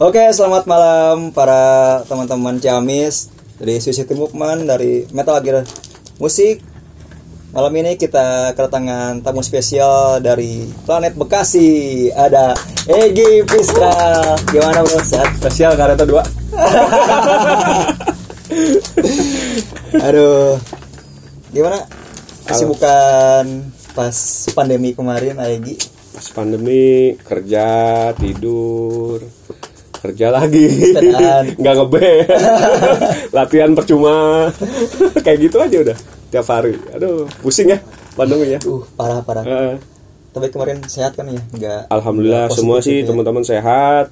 Oke, selamat malam para teman-teman Ciamis dari Suicide Movement dari Metal Gear Musik. Malam ini kita kedatangan tamu spesial dari planet Bekasi. Ada Egi Pistra. Gimana bro? Sehat? Spesial kareta dua. Aduh. Gimana? Kesibukan pas pandemi kemarin, Egi? Pas pandemi kerja tidur kerja lagi nggak ngebe latihan percuma kayak gitu aja udah tiap hari aduh pusing ya pandemi ya Uh, parah parah. Eh, Tapi kemarin sehat kan ya? Enggak. alhamdulillah semua sih ya? teman-teman sehat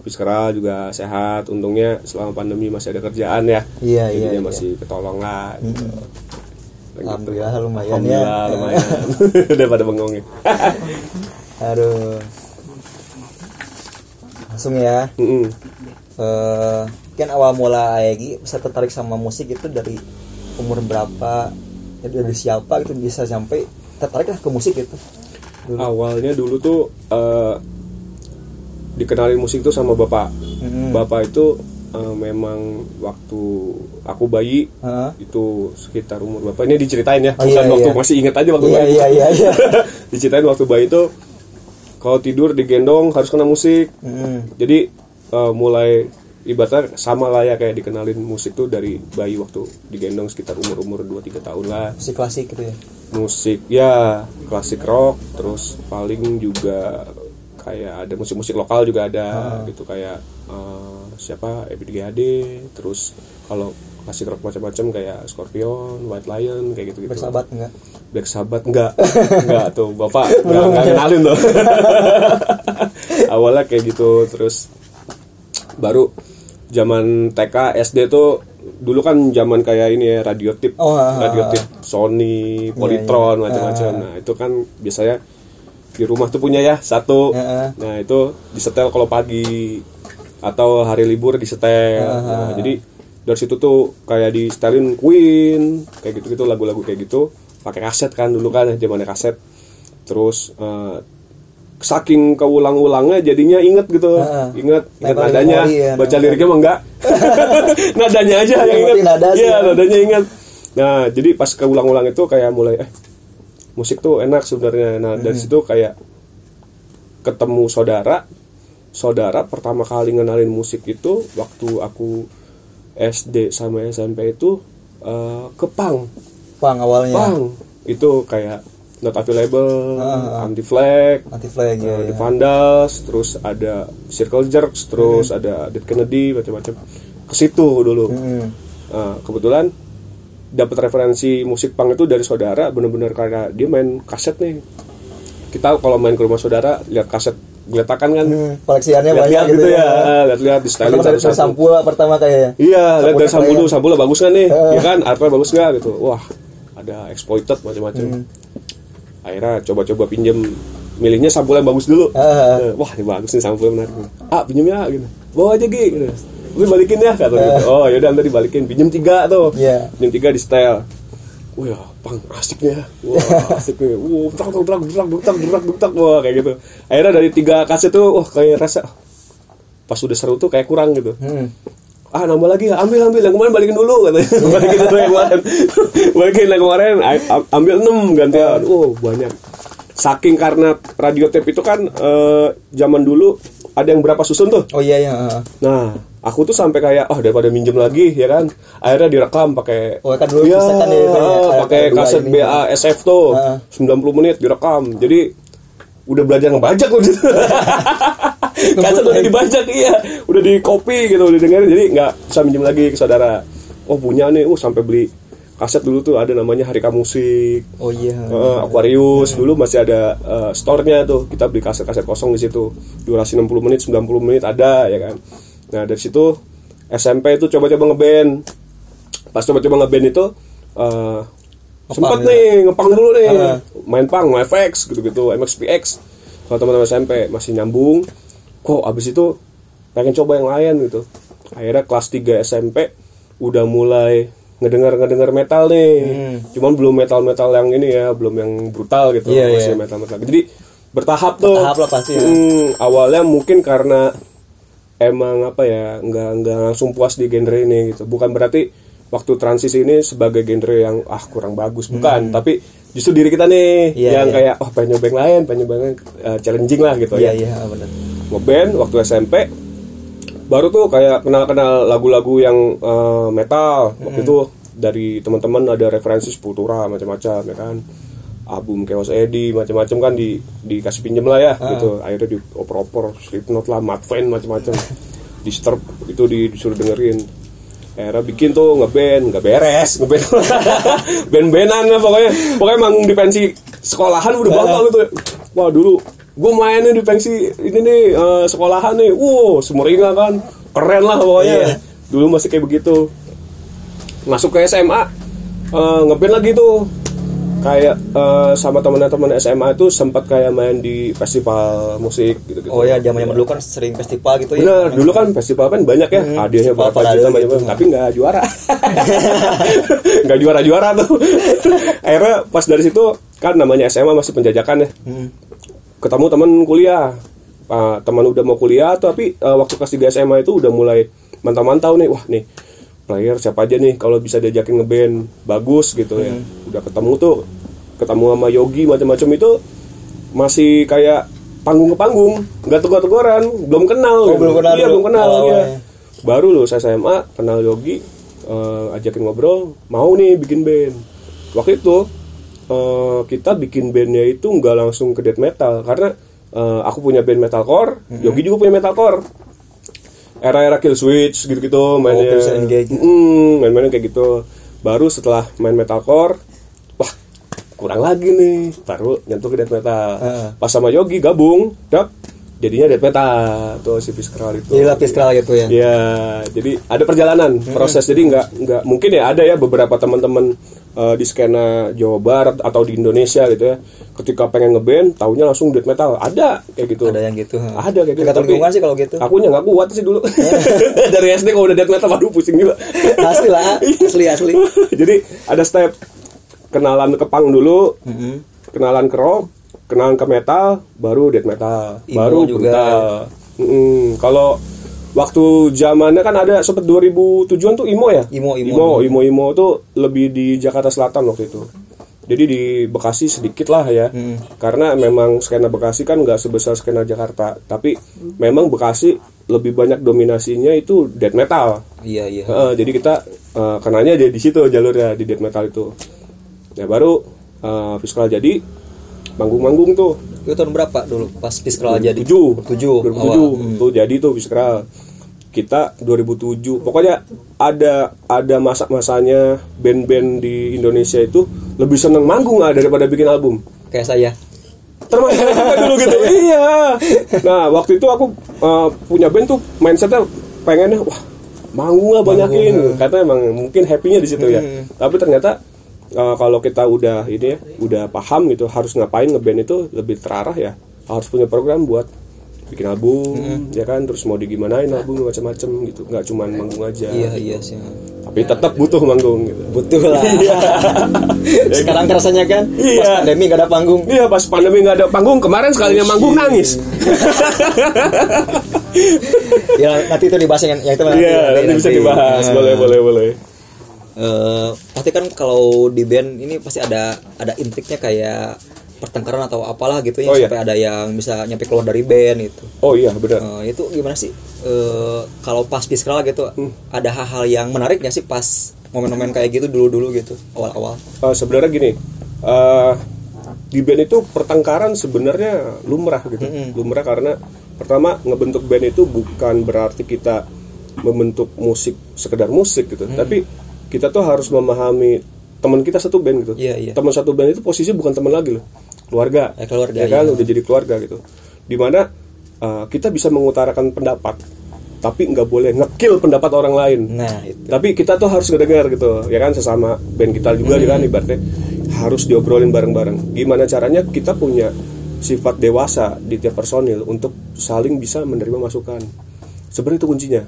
Piskara juga sehat untungnya selama pandemi masih ada kerjaan ya Iya, iya, Jadinya iya. masih ketolong lah gitu. Gitu. Alhamdulillah lumayan Alhamdulillah ya. lumayan daripada bengong ya Aduh. Langsung ya. Mm-mm. Eh, kan awal mula Egi bisa tertarik sama musik itu dari umur berapa? Ya, dari siapa gitu bisa sampai tertarik lah ke musik gitu. Dulu. awalnya dulu tuh eh, dikenalin musik tuh sama bapak Mm-mm. bapak itu eh, memang waktu aku bayi Heeh. itu sekitar umur bapak ini diceritain ya Oh, bukan iya, waktu iya. masih inget aja waktu Iya bayi iya iya iya. diceritain waktu bayi itu kalau tidur digendong harus kena musik Mm-mm. jadi eh, mulai ibaratnya sama lah ya kayak dikenalin musik tuh dari bayi waktu digendong sekitar umur umur 2-3 tahun lah Musik klasik gitu ya. musik ya klasik rock terus paling juga kayak ada musik-musik lokal juga ada gitu. Kayak eh, siapa? EBGAD terus kalau klasik rock macam-macam kayak Scorpion, White Lion kayak gitu gitu. Bersahabat enggak? Black Sabbath enggak. Enggak tuh bapak. Enggak, enggak kenalin tuh awalnya kayak gitu. Terus baru zaman TK SD tuh dulu kan zaman kayak ini ya radio tip. Oh, ah, ah, radio ah. tip Sony Polytron iya. macam-macam. Ah. nah itu kan biasanya di rumah tuh punya ya satu. Ah, ah. nah itu disetel kalau pagi atau hari libur disetel. Ah, Nah, jadi dari situ tuh kayak di setelin Queen kayak gitu gitu lagu-lagu kayak gitu. Pakai kaset kan dulu kan zamannya kaset. Terus eh, saking keulang-ulangnya jadinya inget gitu. Ah. inget inget nadanya. ya, baca memori. liriknya mah enggak? Nadanya aja yang inget. Iya ya. nadanya inget. Nah jadi pas keulang-ulang itu kayak mulai eh musik tuh enak sebenarnya nah dari situ kayak ketemu saudara saudara pertama kali ngenalin musik itu waktu aku SD sama SMP itu eh, ke punk Pang awalnya. punk itu kayak not available Ah, ah. anti flag Anti flag ya. The ya. Vandals, terus ada Circle Jerks, terus ada Dead Kennedy, macam-macam. Ke situ dulu. Mm-mm. Nah, kebetulan dapat referensi musik punk itu dari saudara, bener-bener karena dia main kaset nih. Kita kalau main ke rumah saudara lihat kaset geletakan kan, Hmm, koleksiannya banyak lihat-lihat gitu, gitu ya, ya. lihat-lihat di styling satu-satu. sampul pertama kayaknya. Iya, lihat dari sampul dulu, sampulnya bagus kan nih, Eh. ya kan, artnya bagus nggak gitu. Wah, ada exploited macam-macam. Hmm. Akhirnya coba-coba pinjem, milihnya sampul yang bagus dulu. Eh, Wah, ini bagus nih sampulnya menarik. Ah, pinjem ya, gitu. Bawa aja gitu. Tapi balikin ya, kata gitu. Oh, yaudah nanti dibalikin. Pinjem tiga tuh. Eh. Iya. Pinjem tiga di style. Wah, ya, pang asik nih ya. Wah, asik nih. Wah, drak, drak, drak, drak, drak, drak, wah kayak gitu. Akhirnya dari tiga kaset tuh, wah kayak rasa pas udah seru tuh kayak kurang gitu Hmm. ah nambah lagi ambil ambil yang kemarin balikin dulu katanya balikin dulu yang kemarin balikin yang kemarin ambil 6 gantian oh banyak saking karena radio tape itu kan eh, zaman dulu ada yang berapa susun tuh Oh iya iya. ah. nah aku tuh sampai kayak oh daripada minjem lagi ya kan? Akhirnya direkam pakai Oh, kan dulu ya, kan ya, kayak- pakai kayak dua kaset ini. BASF tuh. Ah. 90 menit direkam. Jadi udah belajar ngebajak loh. Gitu kaset udah dibajak iya. Udah di copy gitu udah dengerin jadi nggak bisa minjem lagi ke saudara. Oh punya nih oh sampai beli kaset dulu tuh ada namanya Harika Musik. Oh iya. Eh, Aquarius. Dulu masih ada eh, store-nya tuh. Kita beli kaset-kaset kosong di situ. Durasi 60 menit 90 menit ada ya kan nah dari situ SMP itu coba-coba ngeband pas coba-coba ngeband itu eh sempet ya? nih ngepang dulu nih Ah. main pang FX gitu-gitu MXPX kalau teman-teman SMP masih nyambung kok abis itu pengen coba yang lain gitu akhirnya kelas 3 SMP udah mulai ngedengar ngedengar metal nih Hmm. cuman belum metal metal yang ini ya belum yang brutal gitu Iya, masih iya. metal metal jadi bertahap tuh Bertahap lah pasti ya. Hmm, awalnya mungkin karena emang apa ya nggak nggak langsung puas di genre ini gitu bukan berarti waktu transisi ini sebagai genre yang ah kurang bagus bukan tapi justru diri kita nih Hmm. Iya, yang iya. kayak oh pengen nyoba yang lain pengen nyoba yang, eh, challenging lah gitu Iya ya iya benar. ngeband waktu SMP baru tuh kayak kenal-kenal lagu-lagu yang eh, metal waktu itu dari teman-teman ada referensi Sepultura macam-macam ya kan album Chaos Eddie macam-macam kan di dikasih pinjem lah ya gitu. Akhirnya di oper-oper Slipknot lah Mudvayne macam-macam Disturb itu di- disuruh dengerin. Era bikin tuh ngeband nggak beres ngeband. Band-bandan lah pokoknya. Pokoknya manggung di pensi sekolahan udah bangga gitu. Wah dulu gue mainnya di pensi ini nih eh, sekolahan nih. Wow sumeringa kan. Keren lah pokoknya. Iya. dulu masih kayak begitu. Masuk ke SMA eh, ngeband lagi tuh kayak eh, sama teman-teman SMA itu sempat kayak main di festival musik gitu-gitu Oh ya zaman zaman dulu kan sering festival gitu ya. Bener, dulu kan festival kan banyak ya, hadiahnya festival berapa juta gitu. macam tapi nggak juara. nggak juara-juara tuh. Akhirnya pas dari situ kan namanya SMA masih penjajakan ya. Hmm. Ketemu teman kuliah. Ah, teman udah mau kuliah tapi eh, waktu kelas 3 SMA itu udah mulai mantau-mantau nih. Wah, nih player siapa aja nih kalau bisa diajakin ngeband bagus gitu ya. Hmm. Udah ketemu tuh ketemu sama Yogi macam-macam itu masih kayak panggung ke panggung nggak tegur-teguran belum kenal. Oh, belum kenal iya belum kenal Oh, iya. iya. baru lulus SMA kenal Yogi eh, ajakin ngobrol mau nih bikin band. Waktu itu eh, kita bikin bandnya itu nggak langsung ke death metal karena eh, aku punya band metalcore Yogi juga punya metalcore. Era-era kill switch gitu-gitu mainnya. Oh. Mm, main-mainnya kayak gitu. Baru setelah main metalcore kurang lagi nih baru nyentuh ke death metal Heeh. pas sama Yogi gabung dap jadinya death metal tuh si Fiskral itu Jadi lapis kral gitu ya. Ya, jadi ada perjalanan proses. Jadi nggak nggak mungkin ya ada ya beberapa teman-teman eh, di skena Jawa Barat atau di Indonesia gitu ya. Ketika pengen ngeband, taunya langsung death metal. Ada kayak gitu. Ada yang gitu. ha. Ada kayak gitu. Tapi sih kalau gitu. Akunya nggak kuat sih dulu. Dari SD kalau udah death metal, waduh pusing juga. asli lah, asli asli. jadi ada step kenalan ke punk dulu, Mm-mm. kenalan ke rock, kenalan ke metal, baru death metal, Emo baru juga. Mm-mm. Kalau waktu zamannya kan ada sempet 2007-an tuh emo ya? Emo, emo. emo, emo, emo tuh lebih di Jakarta Selatan waktu itu. Jadi di Bekasi sedikit lah ya, karena memang skena Bekasi kan nggak sebesar skena Jakarta, tapi memang Bekasi lebih banyak dominasinya itu death metal. Iya iya. Heeh, jadi kita eh, kenanya di di situ jalurnya di death metal itu. Ya baru eh, Fiskal jadi manggung-manggung tuh. Itu tahun berapa dulu pas Fiskral jadi? 2007. 2007. 2007 awal. Hmm. tuh jadi tuh Fiskal. Kita 2007. Pokoknya ada ada masa-masanya band-band di Indonesia itu lebih seneng manggung ah daripada bikin album. Kayak saya. Termasuk dulu gitu. iya. Nah, waktu itu aku uh, punya band tuh mindsetnya pengennya wah manggung lah banyakin. Karena emang mungkin happy-nya di situ ya. Hmm. Tapi ternyata uh, kalau kita udah ini ya, udah paham gitu harus ngapain ngeband itu lebih terarah ya. Harus punya program buat bikin album Hmm. ya kan terus mau digimanain album macam-macam gitu nggak cuman manggung aja Iya iya sih. tapi tetap butuh manggung gitu Betul lah. Sekarang kerasanya kan pas Iya. pandemi gak ada panggung. Iya pas pandemi nggak ada panggung kemarin sekalinya manggung nangis. ya nanti itu dibahas yang, yang itu nanti. Iya, nanti bisa dibahas. Nah. Boleh, boleh, boleh. Eh, pasti kan kalau di band ini pasti ada ada intriknya kayak pertengkaran atau apalah gitu ya Oh, iya. sampai ada yang bisa nyampe keluar dari band itu. Oh iya, benar. Eh, itu gimana sih? Eh, kalau pas Fiskral gitu Hmm. ada hal-hal yang menarik nggak sih pas momen-momen kayak gitu dulu-dulu gitu awal-awal? Eh, sebenarnya gini, eh di band itu pertengkaran sebenarnya lumrah gitu. Lumrah karena pertama ngebentuk band itu bukan berarti kita membentuk musik sekedar musik gitu, tapi kita tuh harus memahami teman kita satu band gitu. Iya, iya. Teman satu band itu posisi bukan teman lagi loh, keluarga. Eh, keluarga, ya kan, iya. udah jadi keluarga gitu. Di mana eh, kita bisa mengutarakan pendapat, tapi nggak boleh ngekill pendapat orang lain Nah, itu. tapi kita tuh harus ngedengar gitu ya kan sesama band kita juga ya kan ibaratnya harus diobrolin bareng-bareng gimana caranya kita punya sifat dewasa di tiap personil untuk saling bisa menerima masukan sebenarnya itu kuncinya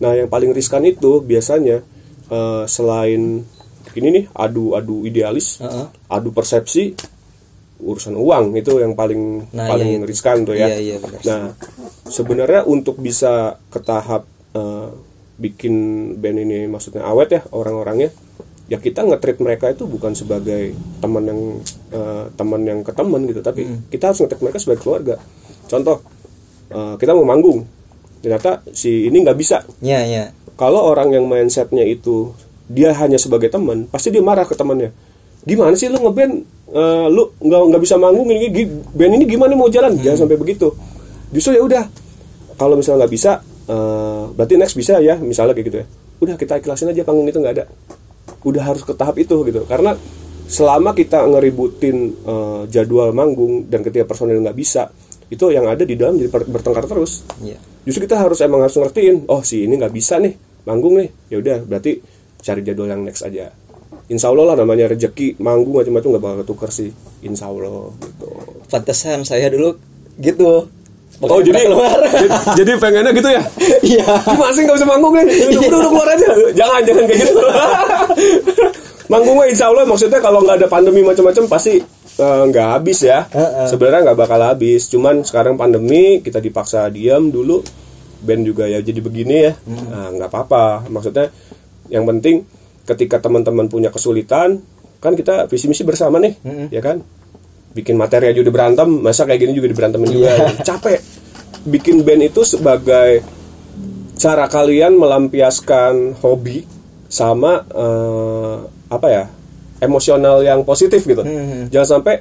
nah yang paling riskan itu biasanya eh, selain ini nih adu-adu idealis, Heeh. adu persepsi, urusan uang itu yang paling Nah, paling iya itu. riskan tuh ya. Iya, iya, benar. Nah, sebenarnya untuk bisa ke tahap eh, bikin band ini maksudnya awet ya orang-orangnya, ya kita nge-treat mereka itu bukan sebagai teman yang eh, teman yang ke teman gitu, tapi Hmm. kita harus nge-treat mereka sebagai keluarga. Contoh, eh, kita mau manggung, ternyata si ini nggak bisa. Iya, iya. Kalau orang yang mindsetnya itu dia hanya sebagai teman, pasti dia marah ke temannya. Gimana sih lu ngeband eh, lu nggak nggak bisa manggung ini band ini gimana mau jalan? Jangan sampai begitu. Justru ya udah. Kalau misalnya nggak bisa, eh, berarti next bisa ya, misalnya kayak gitu ya. Udah kita ikhlasin aja panggung itu nggak ada. Udah harus ke tahap itu gitu. Karena selama kita ngeributin eh, jadwal manggung dan ketika personil nggak bisa, itu yang ada di dalam jadi bertengkar terus Iya. justru kita harus emang harus ngertiin oh si ini nggak bisa nih manggung nih. Ya udah berarti cari jadwal yang next aja. Insya Allah lah namanya rezeki manggung macam-macam nggak bakal ketukar sih. Insya Allah gitu. Pantesan saya dulu gitu. oh Makanya jadi keluar. jadi pengennya gitu ya? Iya. gimana sih nggak bisa manggung nih? Udah, udah, udah keluar aja. Jangan jangan kayak gitu. Manggung mah Insya Allah maksudnya kalau nggak ada pandemi macam-macam pasti eh, nggak habis ya. Heeh. sebenarnya nggak bakal habis. Cuman sekarang pandemi kita dipaksa diam dulu band juga ya jadi begini ya. Nah nggak apa-apa. Maksudnya yang penting ketika teman-teman punya kesulitan kan kita visi misi bersama nih ya kan? Bikin materi aja udah berantem masa kayak gini juga diberantemin juga. Capek. Bikin band itu sebagai cara kalian melampiaskan hobi sama eh, apa ya emosional yang positif gitu. Jangan sampai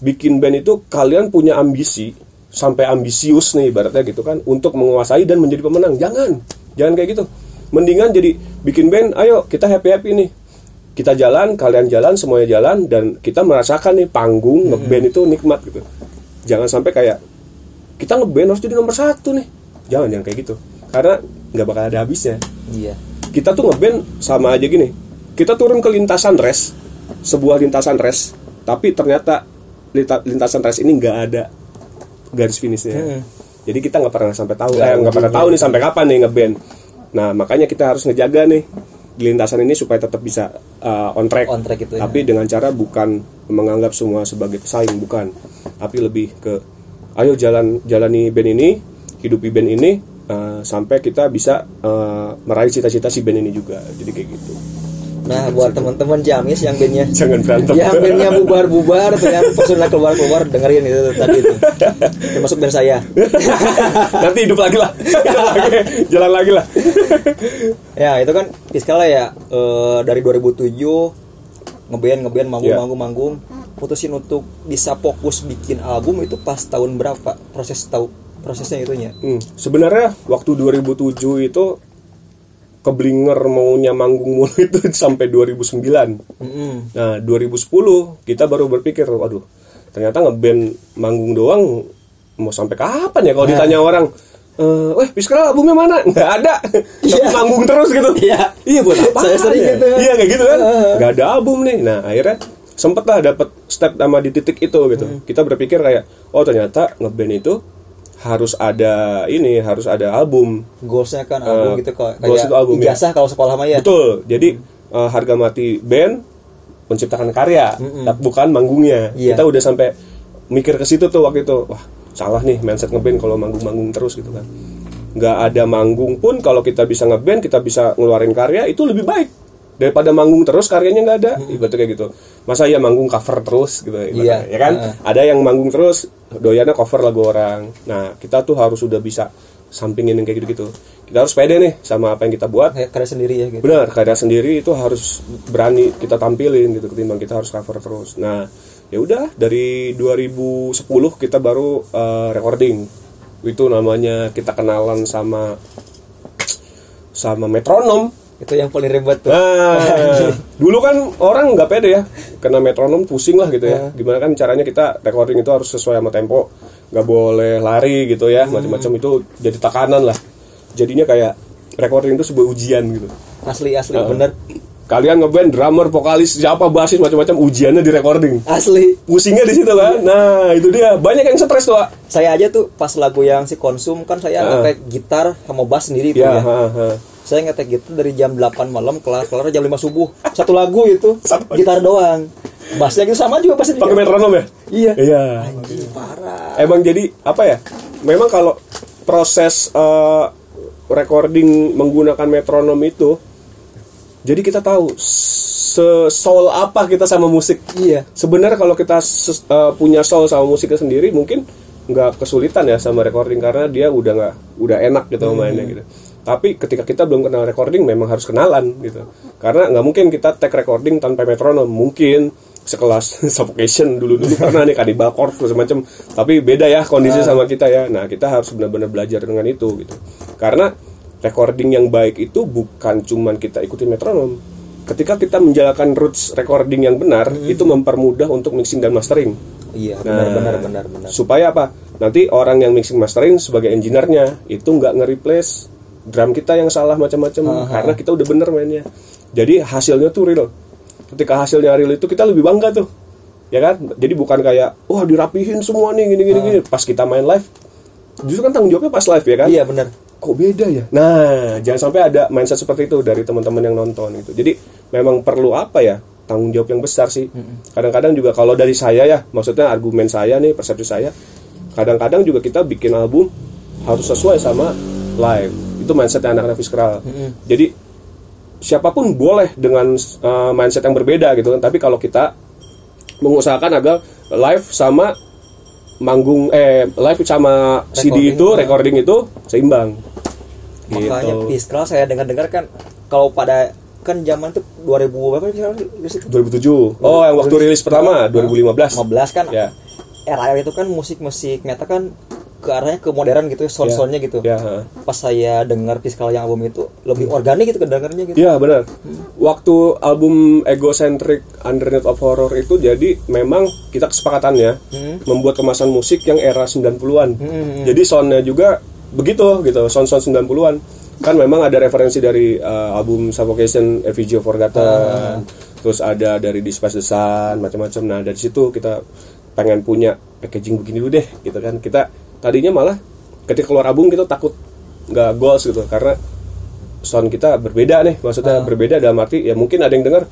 bikin band itu kalian punya ambisi sampai ambisius nih ibaratnya gitu kan untuk menguasai dan menjadi pemenang. Jangan jangan kayak gitu. Mendingan jadi bikin band ayo kita happy happy nih. Kita jalan kalian jalan semuanya jalan dan kita merasakan nih panggung ngeband itu nikmat gitu. Jangan sampai kayak kita ngeband harus jadi nomor satu nih. Jangan jangan kayak gitu. Karena nggak bakal ada habisnya. Iya. kita tuh ngeband sama aja gini. Kita turun ke lintasan res sebuah lintasan res tapi ternyata linta- lintasan res ini nggak ada garis finishnya. Jadi kita nggak pernah sampai tahu Nggak eh, pernah tahu nih sampai kapan nih ngeband nah makanya kita harus ngejaga nih di lintasan ini supaya tetap bisa uh, on track. On track itu ya. tapi dengan cara bukan menganggap semua sebagai pesaing bukan. Tapi lebih ke ayo jalan jalani band ini hidupi band ini uh, sampai kita bisa uh, meraih cita-cita si band ini juga. Jadi kayak gitu Nah, buat teman-teman Jamis yang bandnya jangan berantem yang bandnya bubar-bubar tuh yang personal keluar-keluar dengerin itu tadi itu. Termasuk band saya. nanti hidup lagi lah jalan lagi, jalan lagi lah Ya, itu kan Fiskala ya eh, dari 2007 ngeband ngeband manggung Iya. manggung manggung putusin untuk bisa fokus bikin album itu pas tahun berapa proses tahu prosesnya itunya Hmm, sebenarnya waktu 2007 itu keblinger maunya manggung mulu itu sampai 2009 Mm-mm. Nah, 2010 kita baru berpikir, waduh, ternyata ngeband manggung doang mau sampai kapan ya kalau Nah. ditanya orang, eh, weh, albumnya mana? Nggak ada. Tapi Iya. manggung terus gitu. Iya. Iya buat apa? Saya sering gitu. Iya kayak gitu kan. Nggak ada album nih. Nah, akhirnya sempet lah dapet step sama di titik itu gitu. Hmm. Kita berpikir kayak, oh ternyata ngeband itu harus ada ini, harus ada album. goalsnya kan album Eh, gitu kok goals kayak itu album, ya. kalau sekolah mah ya Betul. Jadi eh, harga mati band menciptakan karya, tapi bukan manggungnya. Iya. Kita udah sampai mikir ke situ tuh waktu itu. Wah, salah nih mindset ngeband kalau manggung-manggung terus gitu kan. Nggak ada manggung pun kalau kita bisa ngeband, kita bisa ngeluarin karya itu lebih baik daripada manggung terus karyanya nggak ada. Ibaratnya kayak gitu. Masa ya manggung cover terus gitu ibaratnya, Iya. ya kan? Heeh. Ada yang manggung terus doyannya cover lagu orang. Nah, kita tuh harus sudah bisa sampingin yang kayak gitu-gitu. Kita harus pede nih sama apa yang kita buat. kayak karya sendiri ya gitu Benar, karya sendiri itu harus berani kita tampilin gitu ketimbang kita harus cover terus. Nah, ya udah dari 2010 kita baru uh, recording. Itu namanya kita kenalan sama sama metronom. Itu yang paling ribet tuh Nah, dulu kan orang nggak pede ya, kena metronom pusing lah gitu ya. Gimana kan caranya kita recording itu harus sesuai sama tempo, nggak boleh lari gitu ya, macam-macam itu jadi tekanan lah. Jadinya kayak recording itu sebuah ujian gitu. asli asli bener Kalian ngeband drummer, vokalis, siapa basis macam-macam ujiannya di recording. asli Pusingnya di situ kan. Nah, itu dia. Banyak yang stres tuh, Wak. saya aja tuh pas lagu yang si konsum kan saya Heeh. pakai gitar sama bass sendiri Ya, punya. Saya ngetek gitu dari jam 8 malam kelar kelar jam 5 subuh. Satu lagu itu Sama. gitar doang. Bassnya gitu sama juga bassnya pakai metronom ya? Iya. Iya. Parah. Emang jadi apa ya memang kalau proses eh, recording menggunakan metronom itu jadi kita tahu se soul apa kita sama musik. Iya. Sebenarnya kalau kita eh, punya soul sama musiknya sendiri mungkin nggak kesulitan ya sama recording karena dia udah nggak udah enak gitu mainnya gitu tapi ketika kita belum kenal recording memang harus kenalan gitu. Karena nggak mungkin kita take recording tanpa metronom. Mungkin sekelas suffocation dulu dulu pernah nih kanibal corpse semacam tapi beda ya kondisi sama kita ya. Nah kita harus benar-benar belajar dengan itu gitu. Karena recording yang baik itu bukan cuman kita ikuti metronom. Ketika kita menjalankan roots recording yang benar itu mempermudah untuk mixing dan mastering. Iya Nah, benar benar benar benar. supaya apa? Nanti orang yang mixing mastering sebagai engineer-nya itu nggak nge-replace drum kita yang salah macam-macam karena kita udah bener mainnya. Jadi hasilnya tuh real. Ketika hasilnya real itu kita lebih bangga tuh. Ya kan? Jadi bukan kayak wah dirapihin semua nih gini gini gini. Pas kita main live justru kan tanggung jawabnya pas live ya kan? Iya benar kok beda ya? Nah jangan sampai ada mindset seperti itu dari teman-teman yang nonton itu. Jadi memang perlu apa ya? Tanggung jawab yang besar sih. Kadang-kadang juga kalau dari saya ya maksudnya argumen saya nih persepsi saya kadang-kadang juga kita bikin album harus sesuai sama live itu mindset anak-anak Fiskral jadi siapa pun boleh dengan uh, mindset yang berbeda gitu kan. Tapi kalau kita mengusahakan agar live sama manggung eh live sama CD Recording, itu ya. recording itu seimbang. Makanya gitu. Piskral saya dengar-dengar kan kalau pada kan zaman tuh 2000 berapa sih sekarang? Rilis itu? 2007 oh yang waktu rilis pertama 2015 15 kan. Ya. Era itu kan musik-musik metal kan ke arahnya ke modern gitu ya, sound-soundnya gitu. ya ha. Pas saya dengar Piskal yang album itu lebih organik gitu kedengarannya gitu. Iya benar. Waktu album Egocentric Underneath of Horror itu jadi memang kita kesepakatannya membuat kemasan musik yang era 90-an. Jadi soundnya juga begitu gitu, sound-sound 90-an. Kan memang ada referensi dari uh, album Suffocation, Effigy of Forgotten, terus ada dari Despise the Sun, macam-macam. Nah dari situ kita pengen punya packaging begini dulu deh, gitu kan. Kita tadinya malah ketika keluar album kita takut nggak goals gitu karena sound kita berbeda nih maksudnya berbeda dalam arti ya mungkin ada yang dengar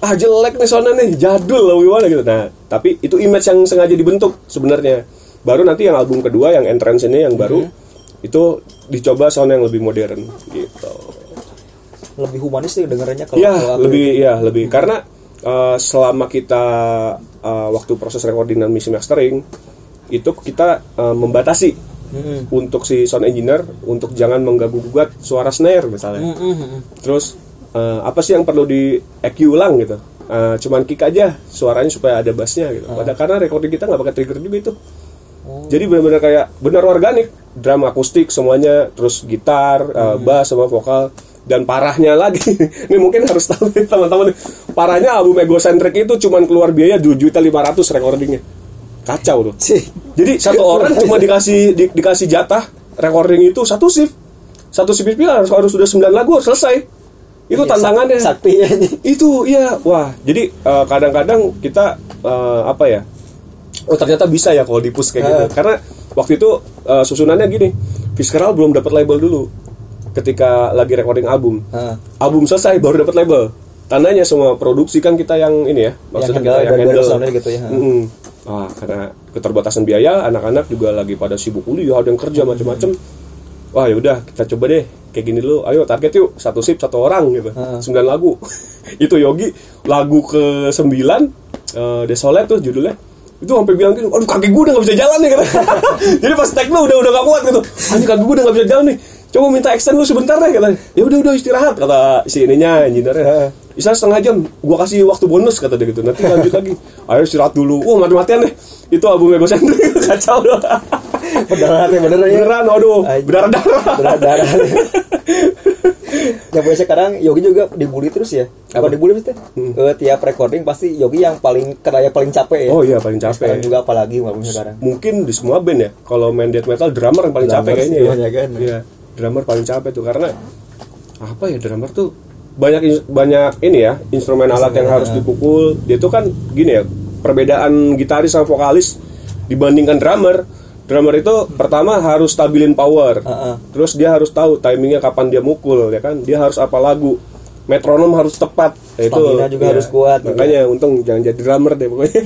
ah jelek nih soundnya nih jadul lah gimana gitu. Nah tapi itu image yang sengaja dibentuk sebenarnya. Baru nanti yang album kedua yang entrance ini yang baru itu dicoba sound yang lebih modern gitu. Lebih humanis sih dengarannya kalau ya lebih ya lebih. Karena uh, selama kita uh, waktu proses recording dan mixing mastering itu kita uh, membatasi Mm-mm. untuk si sound engineer untuk jangan mengganggu gugat suara snare misalnya Mm-mm. terus eh, apa sih yang perlu di EQ ulang gitu Eh, cuman kick aja suaranya supaya ada bassnya gitu. Padahal karena recording kita nggak pakai trigger juga itu Oh. jadi benar-benar kayak benar organik drum akustik semuanya terus gitar Hmm. bass sama vokal dan parahnya lagi ini mungkin harus tahu nih teman-teman parahnya album egocentric itu cuman keluar biaya 2 juta 500 recordingnya kacau tuh jadi satu orang cuma dikasih di- dikasih jatah recording itu satu shift. Satu shift itu harus harus sudah 9 lagu harus selesai. Itu Iya, tantangannya. sak- sakti ya. Itu iya. Wah, jadi eh, kadang-kadang kita eh, apa ya? Oh, ternyata bisa ya kalau dipus kayak gitu. Karena waktu itu eh, susunannya gini. Fiskal belum dapat label dulu. Ketika lagi recording album. Ah. Album selesai baru dapat label. Tandanya semua produksi kan kita yang ini ya, maksudnya handle, kita yang dari- dari handle. gitu ya. Mm-mm. Ah, karena keterbatasan biaya, anak-anak juga lagi pada sibuk kuliah, ada yang kerja macam-macam. Wah, ya udah kita coba deh kayak gini dulu. Ayo target yuk satu sip satu orang gitu. Sembilan lagu. Itu Yogi lagu ke sembilan eh, Desolate tuh judulnya. Itu sampai bilang gitu, aduh kaki gue udah gak bisa jalan nih. Jadi pas tag lu udah udah gak kuat gitu. Anjir kaki gue udah gak bisa jalan nih. Coba minta extend lu sebentar deh katanya. Ya udah udah istirahat kata si ininya engineer Bisa setengah jam, gua kasih waktu bonus kata dia gitu. Nanti lanjut lagi. Ayo istirahat dulu. Wah mati-matian deh. Itu album egosentrik kacau loh. Beneran ya beneran ya. Beneran, aduh, Anjing. berdarah-darah. Berdarah. Ya pokoknya sekarang Yogi juga dibully terus ya. Apa dibully terus teh? Eh, tiap recording pasti Yogi yang paling kena yang paling capek ya. Oh iya paling Sekarang capek. juga apalagi walaupun sekarang. Mungkin di semua band ya. Kalau main death metal drummer yang paling Drummer capek sih kayaknya ya. kebanyakan. Iya, drummer paling capek tuh karena apa ya drummer tuh banyak banyak ini ya instrumen alat yang harus dipukul. Dia tuh kan gini ya perbedaan gitaris sama vokalis dibandingkan drummer. drummer itu pertama harus stabilin power. Terus dia harus tahu timingnya kapan dia mukul ya kan? Dia harus apa lagu metronom harus tepat. Ya, Stamina juga harus kuat makanya untung jangan jadi drummer deh pokoknya.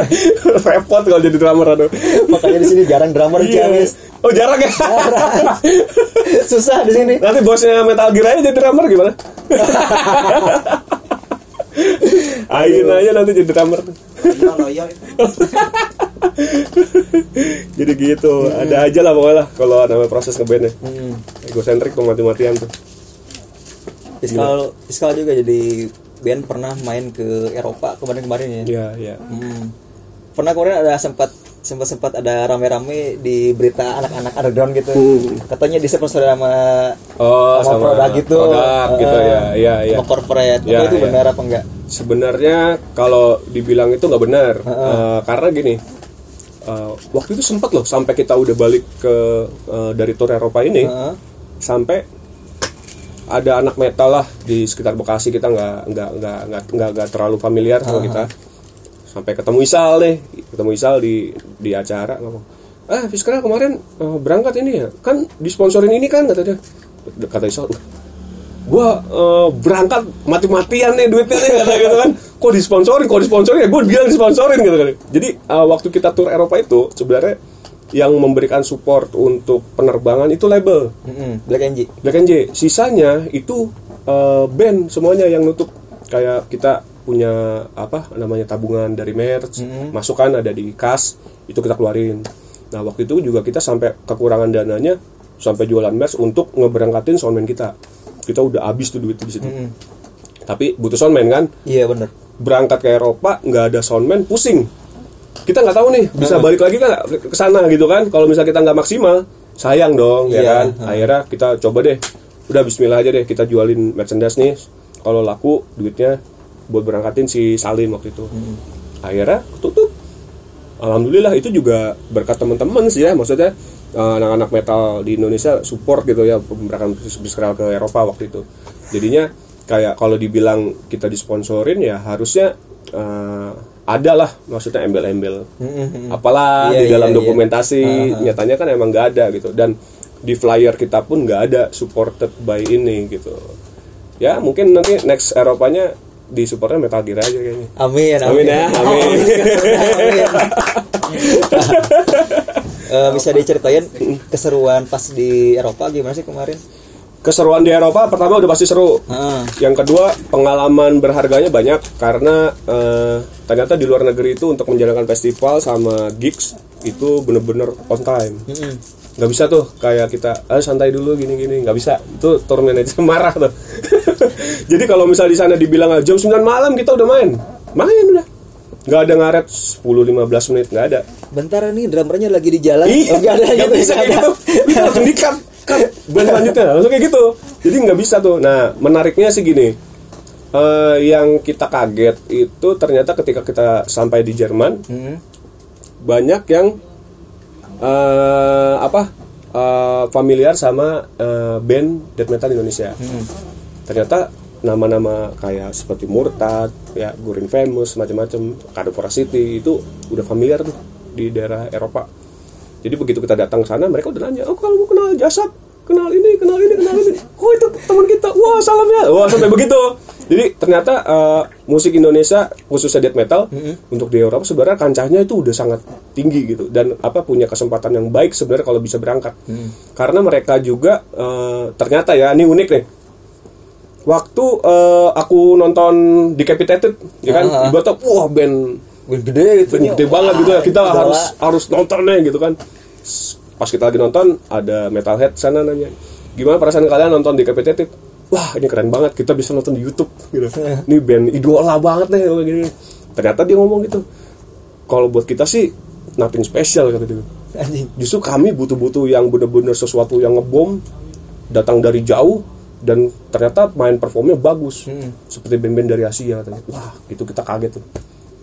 Repot kalau jadi drummer aduh. Makanya di sini jarang drummer Iya. Ciamis. oh jarang ya? Susah di sini. nanti bosnya Metal Gear aja jadi drummer gimana? Ain aja nanti jadi drummer. Jadi gitu. Ada aja lah pokoknya lah kalau namanya proses ngeband ya Hmm. egosentrik tuh mati-matian tuh Fiskal, fiskal juga jadi band pernah main ke Eropa kemarin-kemarin ya. Iya, iya. Hmm. Pernah kemarin ada sempat sempat sempat ada rame-rame di berita anak-anak underground gitu. Hmm. Katanya disponsori sama Oh, sama, sama produk gitu. produk gitu Eh, ya. Iya, iya. Sama corporate. Ya, itu ya. benar apa enggak? Sebenarnya kalau dibilang itu nggak benar, Eh, karena gini, eh, waktu itu sempat loh sampai kita udah balik ke eh, dari tour Eropa ini, Heeh. sampai ada anak metal lah di sekitar Bekasi kita nggak nggak nggak nggak nggak nggak terlalu familiar sama kita, sampai ketemu Isal deh, ketemu Isal di di acara ngomong, ah Fiskra kemarin eh, berangkat ini ya, kan disponsorin ini kan kata dia, kata Isal, "Uh, gua eh, berangkat mati-matian nih duitnya nih kata gitu kan. Kok disponsorin? Kok disponsorin? Ya gue bilang disponsorin gitu kan jadi eh, waktu kita tur Eropa itu sebenarnya yang memberikan support untuk penerbangan itu label. Mm-mm. Black NG. Black NJ sisanya itu eh, band semuanya yang nutup. Kayak kita punya apa namanya tabungan dari merch masukan ada di kas itu kita keluarin. Nah waktu itu juga kita sampai kekurangan dananya sampai jualan merch untuk ngeberangkatin soundman kita. Kita udah habis tuh duit di situ. Tapi butuh soundman kan? Iya bener. berangkat ke Eropa nggak ada soundman pusing kita nggak tahu nih bisa balik lagi kan ke sana gitu kan? Kalau misalnya kita nggak maksimal sayang dong ya Iya, kan? akhirnya kita coba deh. Udah Bismillah aja deh kita jualin merchandise nih. Kalau laku duitnya buat berangkatin si Salim waktu itu. Akhirnya tutup Alhamdulillah itu juga berkat teman-teman sih ya. Maksudnya eh, anak-anak metal di Indonesia support gitu ya pemberangkatan biskral ke Eropa waktu itu. Jadinya kayak kalau dibilang kita disponsorin ya harusnya eh, ada lah maksudnya embel-embel Mm-mm. apalah Iya, di dalam iya, iya. dokumentasi nyatanya kan emang nggak ada gitu dan di flyer kita pun nggak ada supported by ini gitu ya mungkin nanti next Eropanya di supportnya Metal Gear aja kayaknya Amin, Amin ya, amin. Amin. Eh, bisa diceritain keseruan pas di Eropa gimana sih kemarin? Keseruan di Eropa pertama udah pasti seru Heeh. yang kedua pengalaman berharganya banyak karena eh, ternyata di luar negeri itu untuk menjalankan festival sama gigs itu bener-bener on time Mm-mm. nggak bisa tuh kayak kita ah, santai dulu gini-gini nggak bisa itu tour manager marah tuh jadi kalau misal di sana dibilang ah, jam 9 malam kita udah main main udah nggak ada ngaret 10-15 menit nggak ada Bentar nih drummernya lagi di jalan. Iya, Oh, nggak ada nggak gitu. bisa nggak kayak ada. gitu. Bisa langsung cut. Band selanjutnya langsung kayak gitu. Jadi nggak bisa tuh. Nah, menariknya sih gini. Eh, yang kita kaget itu ternyata ketika kita sampai di Jerman Mm-mm. banyak yang eh apa eh, familiar sama eh, band death metal Indonesia. Ternyata nama-nama kayak seperti Murtad, ya Gurin Famous, macam-macam, Carnivora City itu udah familiar tuh di daerah Eropa. Jadi begitu kita datang ke sana, mereka udah nanya, oh kalau mau kenal jasad, kenal ini, kenal ini, kenal ini. Oh itu teman kita, wah salam ya, wah sampai begitu. Jadi ternyata eh, musik Indonesia khususnya death metal untuk di Eropa sebenarnya kancahnya itu udah sangat tinggi gitu dan apa punya kesempatan yang baik sebenarnya kalau bisa berangkat. Karena mereka juga eh, ternyata ya ini unik nih. Waktu eh, aku nonton Decapitated, ya kan, di Batam, wah band gede gitu. gede banget gitu ya. Kita harus harus nontonnya gitu kan. Pas kita lagi nonton ada metalhead sana nanya, gimana perasaan kalian nonton Decapitated? Wah ini keren banget, kita bisa nonton di YouTube gitu. Ini band idola banget nih kayak gini. Ternyata dia ngomong gitu. Kalau buat kita sih nothing special kata dia. Justru kami butuh-butuh yang bener-bener sesuatu yang ngebom datang dari jauh dan ternyata main performnya bagus seperti band-band dari Asia katanya. Wah, itu kita kaget tuh.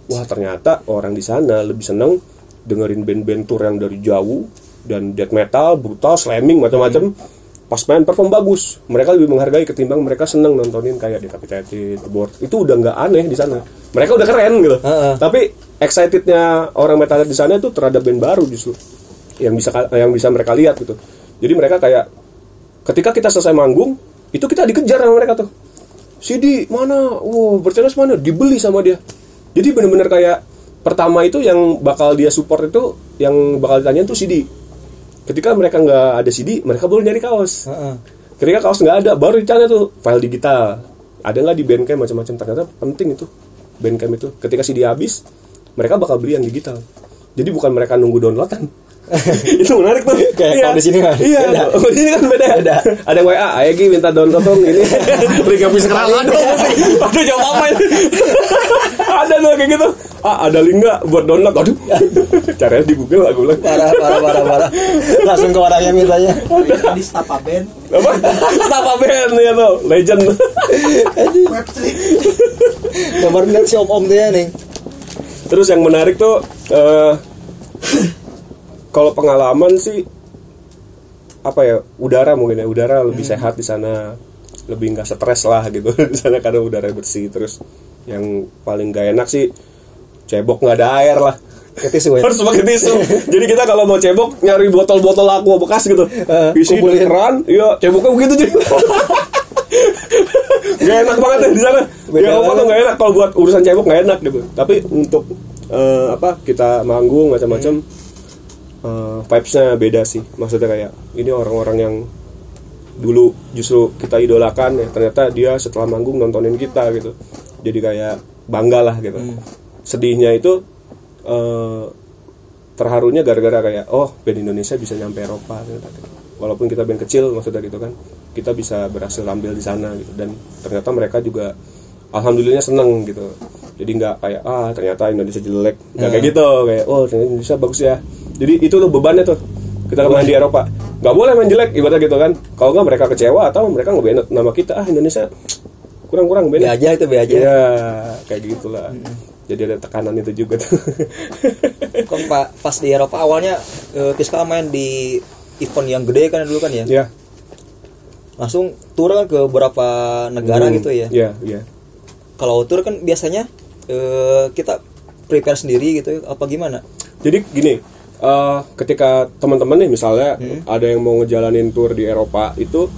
Wah, ternyata orang di sana lebih seneng dengerin band-band tour yang dari jauh dan death metal, brutal, slamming macam-macam. Pas main perform bagus, mereka lebih menghargai ketimbang mereka seneng nontonin kayak Decapitated, Abort. Itu udah nggak aneh di sana. Mereka udah keren gitu. Heeh. Tapi excitednya orang metal di sana itu terhadap band baru justru yang bisa yang bisa mereka lihat gitu jadi mereka kayak ketika kita selesai manggung itu kita dikejar sama mereka tuh CD mana wow bercenas mana dibeli sama dia jadi bener-bener kayak pertama itu yang bakal dia support itu yang bakal ditanya tuh CD ketika mereka nggak ada CD mereka baru nyari kaos. Heeh. ketika kaos nggak ada baru ditanya tuh file digital. Ada nggak di Bandcamp macam-macam? Ternyata penting itu Bandcamp itu. Ketika CD habis mereka bakal beli yang digital. Jadi bukan mereka nunggu downloadan itu menarik tuh. Kayak kalau di sini kan? iya. Beda. Oh, di sini kan beda. Beda. ada yang WA ayo Gi minta download dong ini. Link habis sekarang aduh aduh jawab apa ini? Ada tuh kayak gitu? Ah ada link nggak buat download? Aduh. Caranya di Google aku bilang. Parah, parah, parah, parah. Langsung ke orangnya mintanya. di Stapa Band apa? Stapa Band ya tuh. Legend. Kemarin lihat si om-om dia nih. Terus yang menarik tuh eh kalau pengalaman sih apa ya udara mungkin ya udara lebih sehat di sana. Lebih nggak stres lah gitu. Di sana karena udara bersih. Terus yang paling gak enak sih cebok nggak ada air lah. Tisu ya. harus pakai tisu. Jadi kita kalau mau cebok nyari botol-botol aqua bekas gitu. Eh, isi kumpulin. keran iya ceboknya begitu jadi gak enak banget di sana. Beda ya apa tuh gak enak? Kalau buat urusan cebok gak enak gitu. Tapi untuk eh, apa kita manggung macam-macam eh, vibesnya beda sih. Maksudnya kayak ini orang-orang yang dulu justru kita idolakan ya ternyata dia setelah manggung nontonin kita gitu. Jadi kayak bangga lah gitu. Sedihnya itu eh, terharunya gara-gara kayak oh band Indonesia bisa nyampe Eropa ternyata. walaupun kita band kecil maksudnya gitu kan kita bisa berhasil tampil di sana gitu. Dan ternyata mereka juga alhamdulillah seneng gitu jadi nggak kayak ah ternyata Indonesia jelek nggak kayak gitu kayak oh ternyata Indonesia bagus ya jadi itu tuh bebannya tuh kita main di Eropa nggak boleh main jelek ibaratnya gitu kan kalau nggak mereka kecewa atau mereka ngebenet nama kita ah Indonesia kurang-kurang Be benet aja itu be aja. Iya, kayak gitulah. Jadi ada tekanan itu juga tuh. Kan Pak pas di Eropa awalnya Kiska main di event yang gede kan dulu kan ya. ya. Langsung tur kan ke beberapa negara Hmm, gitu ya. Iya, iya. Kalau tur kan biasanya eh, kita prepare sendiri gitu apa gimana? Jadi gini, eh, ketika teman-teman nih misalnya Hmm. ada yang mau ngejalanin tour di Eropa itu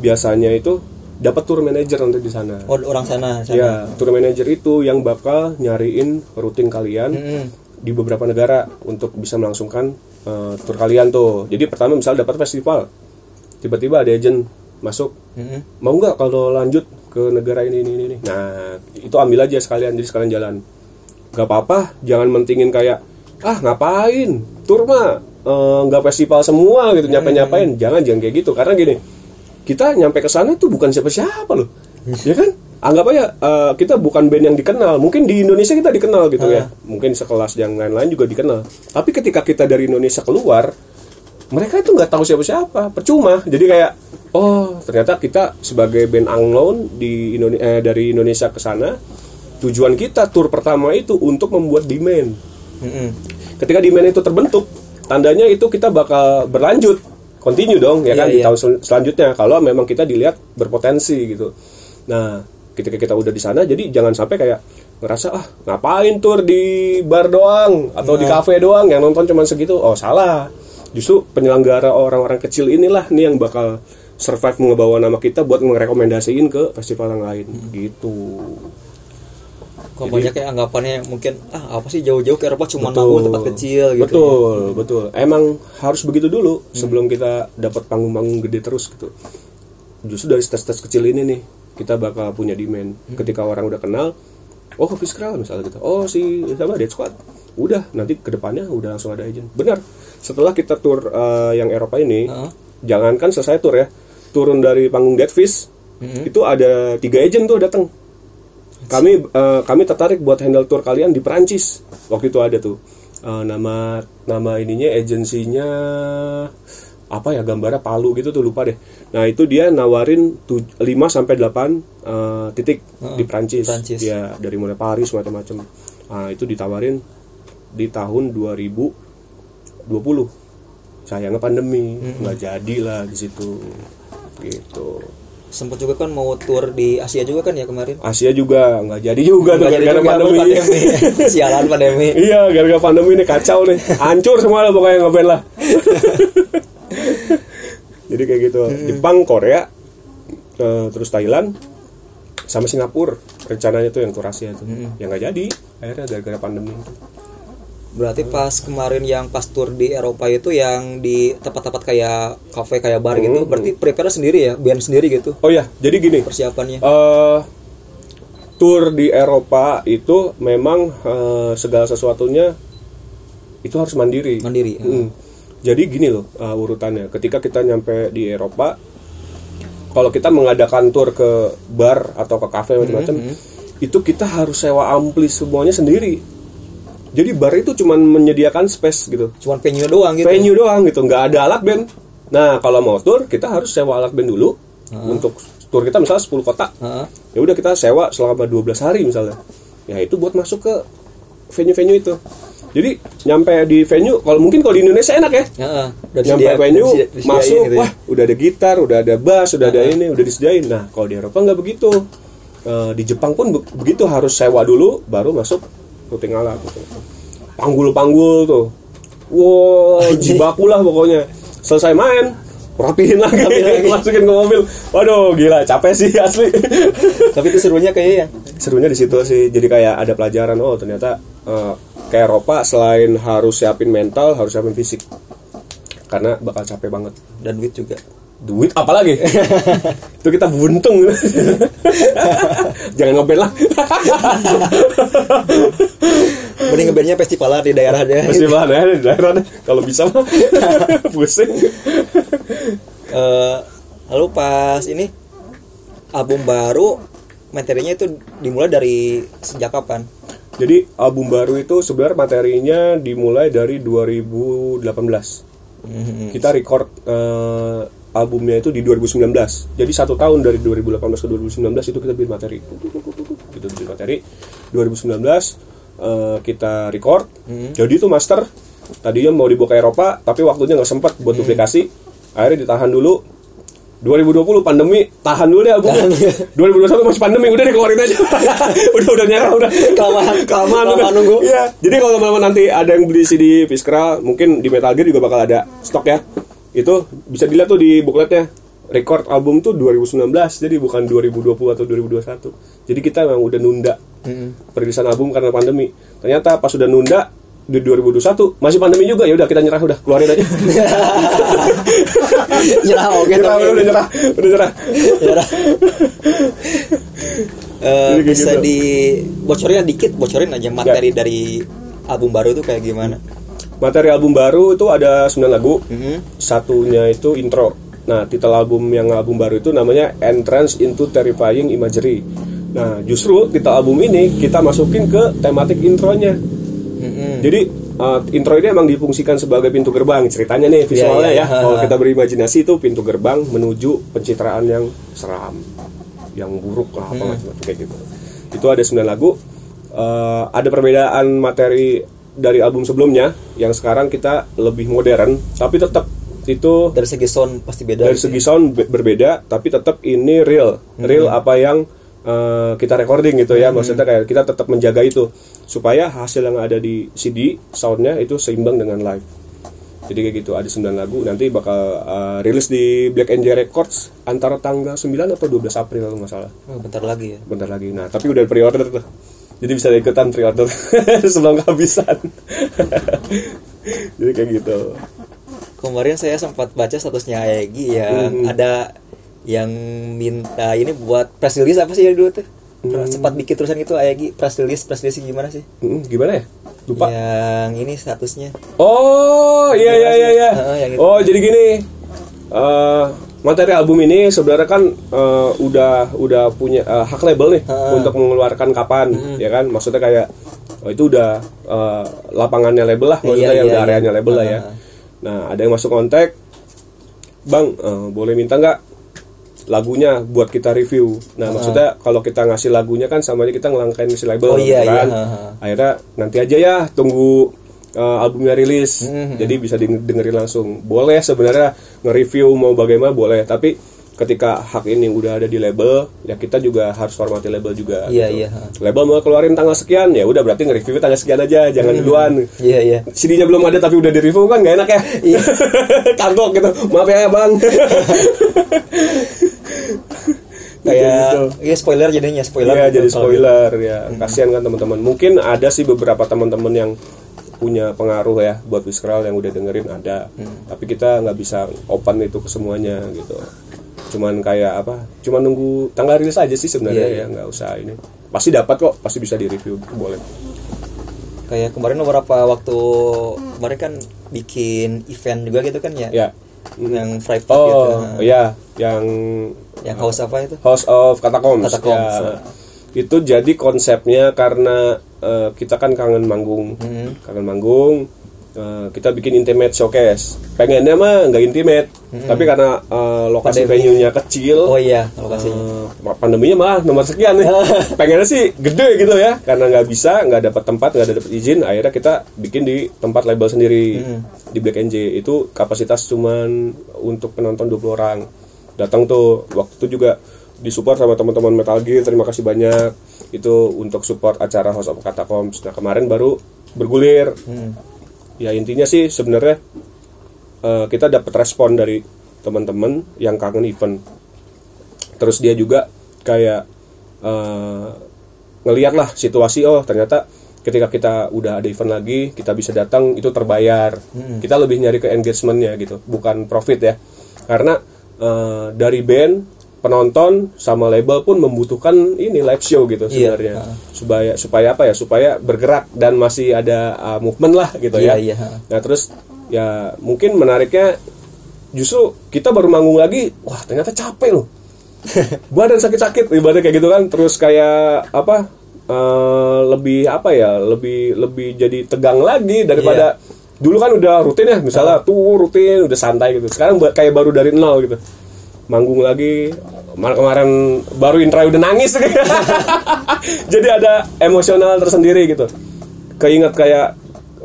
biasanya itu dapat tour manager nanti di sana. Oh orang sana. sana. Ya, tour manager itu yang bakal nyariin routing kalian Mm-mm. di beberapa negara untuk bisa melangsungkan eh, tour kalian tuh. Jadi pertama misalnya dapat festival, tiba-tiba ada agent masuk Mm-mm. mau nggak kalau lanjut ke negara ini ini ini nah itu ambil aja sekalian jadi sekalian jalan. Nggak apa-apa jangan mentingin kayak ah ngapain? Tur mah eh, nggak festival semua gitu nyampe nyapain jangan jangan kayak gitu. Karena gini kita nyampe ke sana itu bukan siapa-siapa loh. Ya kan? Anggap aja eh, kita bukan band yang dikenal. Mungkin di Indonesia kita dikenal gitu ya. Mungkin sekelas yang lain-lain juga dikenal. Tapi ketika kita dari Indonesia keluar mereka itu nggak tahu siapa-siapa. Percuma. Jadi kayak oh. Ternyata kita sebagai band unknown di Indonesia eh, dari Indonesia ke sana tujuan kita tour pertama itu untuk membuat demand. Mm-mm. ketika demand itu terbentuk tandanya itu kita bakal berlanjut. Continue dong ya Iya, kan di iya. tahun sel- selanjutnya kalau memang kita dilihat berpotensi gitu. Nah ketika kita udah di sana jadi jangan sampai kayak ngerasa ah ngapain tour di bar doang atau di Nah. kafe doang? Yang nonton cuma segitu. Oh salah. Justru penyelenggara orang-orang kecil inilah nih yang bakal survive ngebawa nama kita buat merekomendasiin ke festival yang lain Hmm. gitu Kok banyak kayak anggapannya mungkin ah apa sih jauh-jauh ke Eropa cuma Betul. tempat kecil gitu. Betul, betul. Emang harus begitu dulu sebelum kita dapat panggung-panggung gede terus gitu. Justru dari tes-tes kecil ini nih kita bakal punya demand. Ketika orang udah kenal, oh Fiskral misalnya gitu. Oh si siapa Dead Squad. Udah, nanti ke depannya udah langsung ada agent. Benar. Setelah kita tur eh, yang Eropa ini, Heeh. jangankan selesai tur ya, turun dari panggung Dead Fish, Mhm. itu ada tiga agent tuh datang kami eh, kami tertarik buat handle tour kalian di Perancis. Waktu itu ada tuh. Eh, nama nama ininya agensinya apa ya gambarnya Palu gitu tuh lupa deh. Nah itu dia nawarin 5 sampai 8 eh, titik Heeh, di Perancis. Perancis. ya dari mulai Paris macam-macam. Nah itu ditawarin di tahun 2020 sayangnya pandemi nggak jadi lah di situ gitu Sempet juga kan mau tour di Asia juga kan ya kemarin. Asia juga nggak jadi juga tuh Nggak gara-gara pandemi. pandemi. Sialan pandemi. iya, gara-gara pandemi ini kacau nih. Hancur semua lah pokoknya ngeband lah. Jadi kayak gitu. Jepang, Korea, eh, terus Thailand, sama Singapura. Rencananya tuh yang tur Asia tuh. Yang nggak jadi. Akhirnya gara-gara pandemi. Berarti pas kemarin yang pas tour di Eropa itu yang di tempat-tempat kayak kafe kayak bar gitu, berarti prepare sendiri ya, band sendiri gitu Oh ya, jadi gini. persiapannya. eh tour di Eropa itu memang eh, segala sesuatunya itu harus mandiri. Mandiri. Mm. Jadi gini loh eh, urutannya. Ketika kita nyampe di Eropa, kalau kita mengadakan tour ke bar atau ke kafe macam-macam, itu kita harus sewa ampli semuanya sendiri. Jadi bar itu cuman menyediakan space gitu. Cuman venue doang gitu. venue doang gitu nggak ada alat band. Nah kalau mau tour kita harus sewa alat band dulu. Untuk tour kita misalnya 10 kota. Heeh. ya udah kita sewa selama 12 hari misalnya. Ya itu buat masuk ke venue-venue itu. Jadi nyampe di venue kalau mungkin kalau di Indonesia enak ya. Heeh. Udah nyampe disedia- venue disediain masuk gitu ya. wah udah ada gitar udah ada bass udah ada ini udah disediain. Nah kalau di Eropa nggak begitu. Eh, di Jepang pun be- begitu harus sewa dulu baru masuk routing alat gitu. panggul-panggul tuh. Wow jibaku lah pokoknya. Selesai main rapihin lagi, masukin ke mobil. Waduh gila capek sih asli. Tapi itu serunya kayak ya. serunya di situ sih. Jadi kayak ada pelajaran oh ternyata eh, kayak Eropa selain harus siapin mental harus siapin fisik. Karena bakal capek banget. Dan duit juga. Duit apa lagi? Itu kita buntung. Jangan ngeband lah. Mending ngebandnya festivalan di daerah aja. masih bahan ya di daerah deh kalau bisa mah. Pusing. Eh, lalu pas ini album baru materinya itu dimulai dari sejak kapan? jadi album baru itu sebenarnya materinya dimulai dari 2018 Mhm. kita record eh, albumnya itu di 2019 jadi satu tahun dari 2018 ke 2019 itu kita bikin materi. Kita bikin materi. 2019 eh, kita record. Jadi itu master. Tadinya mau dibawa ke Eropa tapi waktunya nggak sempat buat duplikasi. Akhirnya ditahan dulu. 2020 pandemi. Tahan dulu deh albumnya. 2021 masih pandemi udah dikeluarin aja. Udah udah nyerah udah. Kelamaan- kelamaan nunggu. Iya, jadi kalau teman-teman nanti ada yang beli CD Fiskra, mungkin di Metal Gear juga bakal ada stok ya. Itu bisa dilihat tuh di bukletnya. Record album tuh 2019, jadi bukan 2020 atau 2021. Jadi kita memang udah nunda perilisan album karena pandemi. Ternyata pas sudah nunda di 2021 masih pandemi juga ya udah kita nyerah udah keluarin aja. Nyerah oke nyerah, tapi- udah, udah nyerah, udah nyerah. Nyerah. Jadi kayak bisa gitu. dibocorin dikit, bocorin aja materi dari album baru itu kayak gimana? Materi album baru itu ada 9 lagu. Mhm. Satunya itu intro. Nah, titel album yang album baru itu namanya Entrance into Terrifying Imagery. Nah, justru titel album ini kita masukin ke tematik intronya. Mhm. Jadi uh, intro ini emang difungsikan sebagai pintu gerbang ceritanya nih visualnya Iya, iya. ya. Kalau kita berimajinasi itu pintu gerbang menuju pencitraan yang seram, yang buruk lah apa macam-macam kayak gitu. Itu ada 9 lagu. Uh, ada perbedaan materi dari album sebelumnya yang sekarang kita lebih modern, tapi tetap itu Dari segi sound pasti beda. dari gitu segi ya. sound be- berbeda tapi tetap ini real real apa yang uh, kita recording gitu ya maksudnya kayak kita tetap menjaga itu supaya hasil yang ada di CD soundnya itu seimbang dengan live jadi kayak gitu ada 9 lagu nanti bakal uh, rilis di Black Angel Records antara tanggal 9 atau 12 April kalau nggak salah Oh, bentar lagi ya. bentar lagi nah tapi udah pre-order tuh jadi bisa ikutan pre-order sebelum kehabisan jadi kayak gitu Kemarin saya sempat baca statusnya Aegi yang Mhm. ada yang minta ini buat press release apa sih ya dulu tuh? Hmm. Sempat bikin tulisan itu Aegi press release press release gimana sih? Mm, gimana ya lupa Yang ini statusnya. Oh iya iya iya iya. Oh jadi gini, eh, materi album ini sebenarnya kan eh, udah udah punya eh, hak label nih Heeh. untuk mengeluarkan kapan, ya kan? Maksudnya kayak oh, itu udah eh, lapangannya label lah, maksudnya Iya, yang iya, udah iya. areanya label lah ya. Nah ada yang masuk kontak, bang eh, boleh minta nggak lagunya buat kita review. Nah maksudnya kalau kita ngasih lagunya kan sama aja kita ngelangkain si label, Oh, iya, gitu kan? iya, heeh. akhirnya nanti aja ya tunggu uh, albumnya rilis Mhm. jadi bisa dengerin langsung boleh sebenarnya nge-review mau bagaimana boleh tapi ketika hak ini udah ada di label ya kita juga harus hormati label juga Iya, gitu. iya. label mau keluarin tanggal sekian ya udah berarti nge-review tanggal sekian aja jangan duluan Iya iya. CD-nya belum ada tapi udah di review kan gak enak ya Iya. kagok gitu maaf ya bang Kayak Gitu. iya spoiler jadinya spoiler. Iya gitu jadi kalau spoiler ya kasihan kan teman-teman mungkin ada sih beberapa teman-teman yang punya pengaruh ya buat Wiskral yang udah dengerin ada tapi kita nggak bisa open itu ke semuanya gitu cuman kayak apa cuman nunggu tanggal rilis aja sih sebenarnya Iya, iya. ya nggak usah ini pasti dapat kok pasti bisa di review boleh kayak kemarin beberapa waktu kemarin kan bikin event juga gitu kan ya. ya Yang private gitu. oh ya yang Yang house apa itu? House of Catacombs. Catacombs, Ya. ya. Itu jadi konsepnya karena eh, kita kan kangen manggung, Hmm. kangen manggung. eh, kita bikin intimate showcase. Pengennya mah nggak intimate, tapi karena eh, lokasi Hmm. Pandemi. venue-nya kecil, Oh iya, lokasinya. eh, pandeminya mah nomor sekian nih. Pengennya sih gede gitu ya, karena nggak bisa, nggak dapat tempat, nggak dapat izin. Akhirnya kita bikin di tempat label sendiri Hmm. di Black NJ. Itu kapasitas cuman untuk penonton 20 orang. Datang tuh waktu itu juga disupport sama teman-teman Metal Gear. Terima kasih banyak. Itu untuk support acara House of Catacombs. Nah kemarin baru bergulir. Hmm. Ya intinya sih sebenarnya eh, kita dapat respon dari teman-teman yang kangen event. Terus dia juga kayak eh, ngeliat lah situasi oh ternyata ketika kita udah ada event lagi kita bisa datang itu terbayar. Kita lebih nyari ke engagementnya gitu, bukan profit ya. Karena eh, dari band penonton sama label pun membutuhkan ini live show gitu Iya, sebenarnya. Ha. supaya supaya apa ya? Supaya bergerak dan masih ada uh, movement lah gitu Iya, ya. ha. nah terus ya mungkin menariknya justru kita baru manggung lagi wah ternyata capek loh. Badan sakit-sakit ibaratnya kayak gitu kan. Terus kayak apa eh, lebih apa ya lebih lebih jadi tegang lagi daripada dulu kan udah rutin ya. Misalnya tuh rutin udah santai gitu. Sekarang kayak baru dari nol gitu. Manggung lagi Kemar- kemarin baru intro udah nangis. Jadi ada emosional tersendiri gitu. Keinget kayak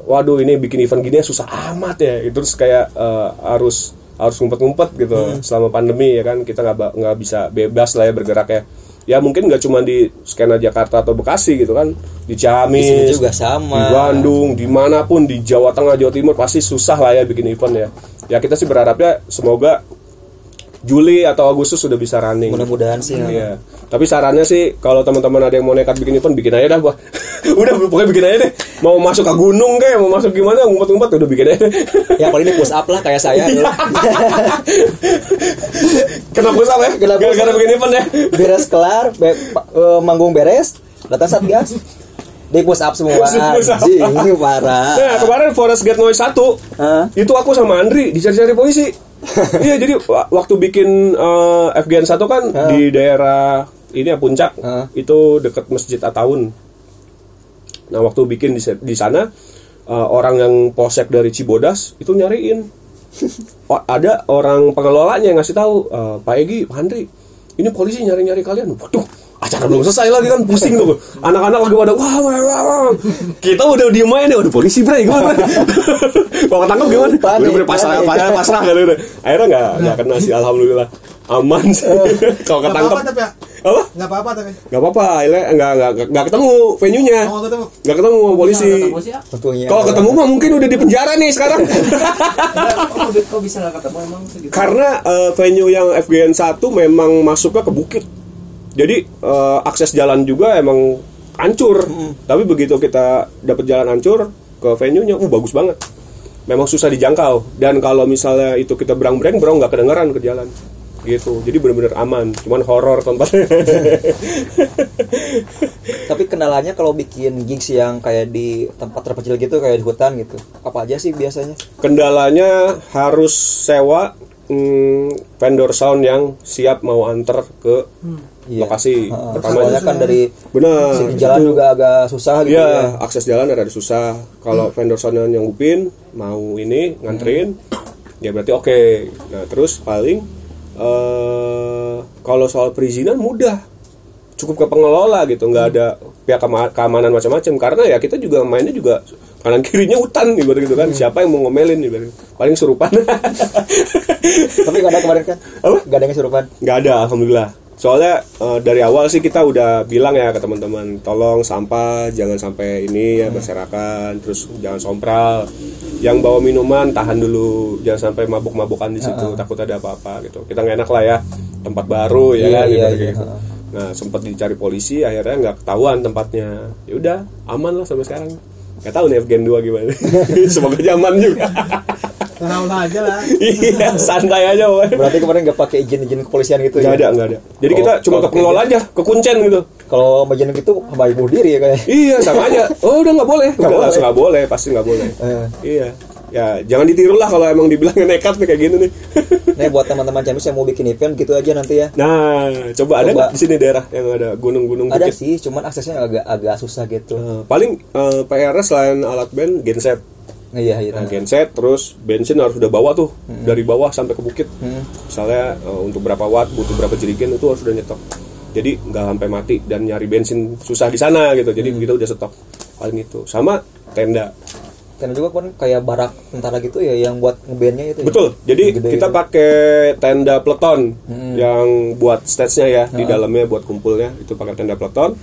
waduh ini bikin event gini susah amat ya. Itu terus kayak eh, harus harus ngumpet-ngumpet gitu selama pandemi ya kan. Kita nggak nggak bisa bebas lah ya bergerak ya. Ya mungkin nggak cuma di skena Jakarta atau Bekasi gitu kan. Di Di Ciamis sini juga sama. di Bandung di mana pun di Jawa Tengah Jawa Timur pasti susah lah ya bikin event ya. Ya kita sih berharapnya semoga Juli atau Agustus sudah bisa running Mudah-mudahan sih. ya. Iya. Tapi sarannya sih kalau teman-teman ada yang mau nekat bikin event bikin aja dah, Bah. udah pokoknya bikin aja deh. Mau masuk ke gunung kayak mau masuk gimana ngumpet-ngumpet udah bikin aja. Ya paling ini push up lah kayak saya dulu. Kenapa usah ya? Kena push up. bikin event ya. beres kelar, be- eh, manggung beres, datang satgas. Di push up semua. Push up. Anjing, parah. Nah, kemarin Forest Gate Noise 1 Hah? itu aku sama Andri dicari-cari polisi. iya, jadi wa- waktu bikin eh, FGN 1 kan di daerah ini ya puncak Hah? itu deket Masjid Ataun. Nah, waktu bikin di, di sana eh, orang yang posek dari Cibodas itu nyariin. Oh, ada orang pengelolanya yang ngasih tahu, "Eh, Pak Egi, Pak Andri, ini polisi nyari-nyari kalian. Waduh, acara belum selesai lagi kan pusing tuh. Anak-anak lagi pada wah wah wah. Kita udah diem aja nih, udah polisi bre gimana? Kalau ketangkep gimana? Panik, udah udah pasrah pasrah pasrah kan udah. Akhirnya nggak nggak kena sih alhamdulillah. Aman sih. Kalau Nggak ketangkep ya. apa? Nggak apa-apa tapi. Nggak apa-apa, akhirnya nggak nggak nggak ketemu venue-nya. Oh, nggak ketemu. Nggak ketemu sama polisi. Kalau ketemu mah mungkin udah di penjara nih sekarang. Kok, bisa nggak ketemu emang? Karena eh, venue yang FGN 1 memang masuknya ke bukit. Jadi eh, akses jalan juga emang hancur. Tapi begitu kita dapat jalan hancur ke venue-nya, uh bagus banget. Memang susah dijangkau. Dan kalau misalnya itu kita berang-berang, berang nggak kedengeran ke jalan. Gitu. Jadi bener-bener aman. Cuman horor tempatnya. Tapi kendalanya kalau bikin gigs yang kayak di tempat terpencil gitu, kayak di hutan gitu. Apa aja sih biasanya? Kendalanya harus sewa mm, vendor sound yang siap mau anter ke Iya. lokasi. Pertama soalnya kan dari Benar. segi jalan itu. juga agak susah gitu Iya, ya. akses jalan ada susah. Kalau vendor sound yang nyangupin mau ini nganterin, ya berarti oke. Nah terus paling eh kalau soal perizinan mudah, cukup ke pengelola gitu nggak ada pihak keamanan macam-macam karena ya kita juga mainnya juga kanan kirinya hutan ibarat gitu kan siapa yang mau ngomelin ibarat paling surupan Tapi nggak ada kemarin kan? Apa? Nggak ada yang kesurupan. nggak ada alhamdulillah soalnya eh, dari awal sih kita udah bilang ya ke teman-teman tolong sampah jangan sampai ini ya berserakan terus jangan sompral. Yang bawa minuman tahan dulu. Jangan sampai mabuk-mabukan di situ takut ada apa-apa gitu. Kita nggak enak lah ya tempat baru ya Iya, kan iya, iya, gitu. ha. nah sempat dicari polisi akhirnya nggak ketahuan tempatnya. Ya udah aman lah sampai sekarang. Nggak tahu nih Gen 2 gimana. Semoga zaman juga Tahu aja lah. iya santai aja woy. Berarti kemarin nggak pakai izin-izin kepolisian gitu nggak ya? ada nggak ada jadi Oh, kita cuma ke pengelola aja ke kuncen gitu Kalau majikan gitu sama ibu diri ya kayaknya. Iya sama aja. Oh udah nggak boleh. Nggak Udah boleh. langsung nggak boleh. Pasti nggak boleh. Eh. Iya. Ya jangan ditiru lah kalau emang dibilang nekat nih kayak gini nih. Nih buat teman-teman Ciamis yang mau bikin event gitu aja nanti ya. nah coba ada Coba. nggak di sini daerah yang ada gunung-gunung Ada bukit? sih, cuman aksesnya agak agak susah gitu. Eh, paling eh, PR selain alat band genset. Iya, iya. Nah, genset terus bensin harus udah bawa tuh dari bawah sampai ke bukit. Hmm. Misalnya eh, untuk berapa watt butuh berapa jerigen itu harus udah nyetok. Jadi nggak sampai mati dan nyari bensin susah di sana gitu. Jadi kita udah stok paling itu. Sama tenda. Dan juga kan kayak barak tentara gitu ya yang buat ngebandnya itu. ya? Betul. Jadi Gede kita gitu. pakai tenda peleton yang buat stage-nya ya di dalamnya buat kumpulnya itu pakai tenda peleton.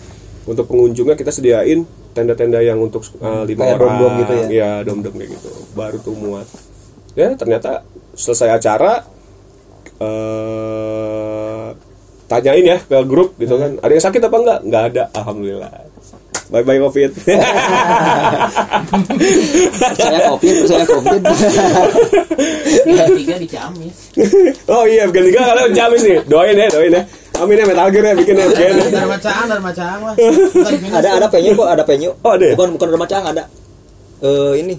Untuk pengunjungnya kita sediain tenda-tenda yang untuk uh, lima Kayak orang. dom-dom gitu ya? Iya, dom-dom kayak gitu. Baru tuh muat. Ya, ternyata selesai acara eh tanyain ya ke grup gitu kan. Ada yang sakit apa enggak? Enggak ada, alhamdulillah. Bye bye Covid. saya covid, saya covid. tiga di Ciamis oh iya, bukan tiga kalian jamis nih. Doain ya, doain ya. Amin ya Metal Gear ya bikin ya. ya. Dari macaan, dari macaan lah. Ntar gini. ada ada venue kok, ada venue. Oh, ada ya? Bukan bukan rumah cang ada. Eh ini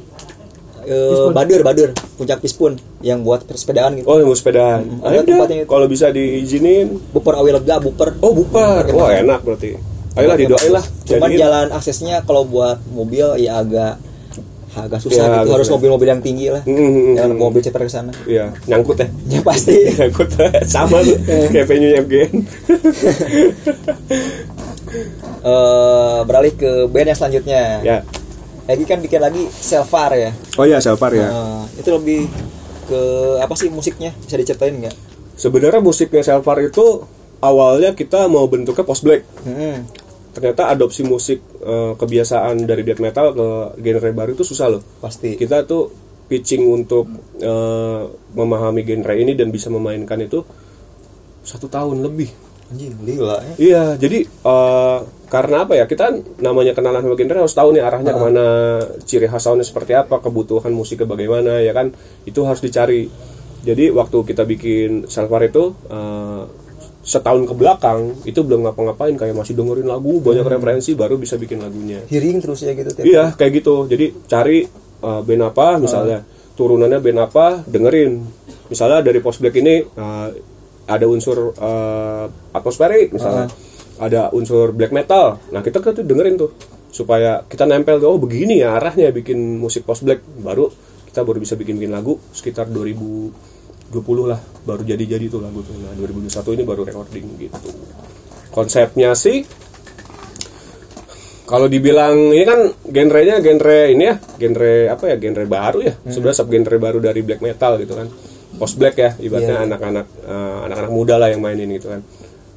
eh Badur, Badur, puncak Pispun yang buat sepedaan gitu. Oh, yang mau sepedaan. Ayo Ada deh, tempatnya itu. kalau bisa diizinin. Buper awi lega, buper. Oh, bubar. Wah, enak berarti. Ayolah didoain lah. Cuman Jadiin. jalan aksesnya kalau buat mobil ya agak agak susah Ya, gitu. agak Harus mobil-mobil yang tinggi lah. Mm, Jangan mm. mobil ceper ke sana. Iya, nyangkut ya. Ya pasti. nyangkut sama tuh kayak venue FGN. Eh beralih ke band yang selanjutnya. ya. Egi kan bikin lagi Selvar ya. Oh iya, Selpar ya. Eh, itu lebih ke apa sih musiknya? Bisa diceritain nggak? Sebenarnya musiknya Selpar itu awalnya kita mau bentuknya post black. Hmm. Ternyata adopsi musik eh, kebiasaan dari death metal ke genre baru itu susah loh. Pasti. Kita tuh pitching untuk eh, memahami genre ini dan bisa memainkan itu satu tahun lebih. Anjing, gila ya. Iya, jadi eh, karena apa ya? Kita namanya kenalan sama genre harus tahu nih arahnya ke mana, ciri khas soundnya seperti apa, kebutuhan musiknya bagaimana, ya kan? Itu harus dicari. Jadi waktu kita bikin Selvar itu eh, setahun ke belakang itu belum ngapa-ngapain kayak masih dengerin lagu banyak referensi baru bisa bikin lagunya. Hearing terus ya gitu tiap Iya, kayak gitu. Jadi cari uh, band apa misalnya, turunannya band apa, dengerin. Misalnya dari Post Black ini uh, ada unsur uh, atmosferik misalnya. Ada unsur black metal. Nah, kita tuh dengerin tuh supaya kita nempel tuh oh begini ya arahnya bikin musik post black baru kita baru bisa bikin-bikin lagu sekitar 2020 lah baru jadi-jadi tuh lagu tuh. Nah, 2021 ini baru recording gitu. Konsepnya sih kalau dibilang ini kan genrenya genre ini ya, genre apa ya, genre baru ya. Sebenarnya sub genre baru dari black metal gitu kan. Post black ya, ibaratnya anak-anak eh, anak-anak muda lah yang mainin gitu kan.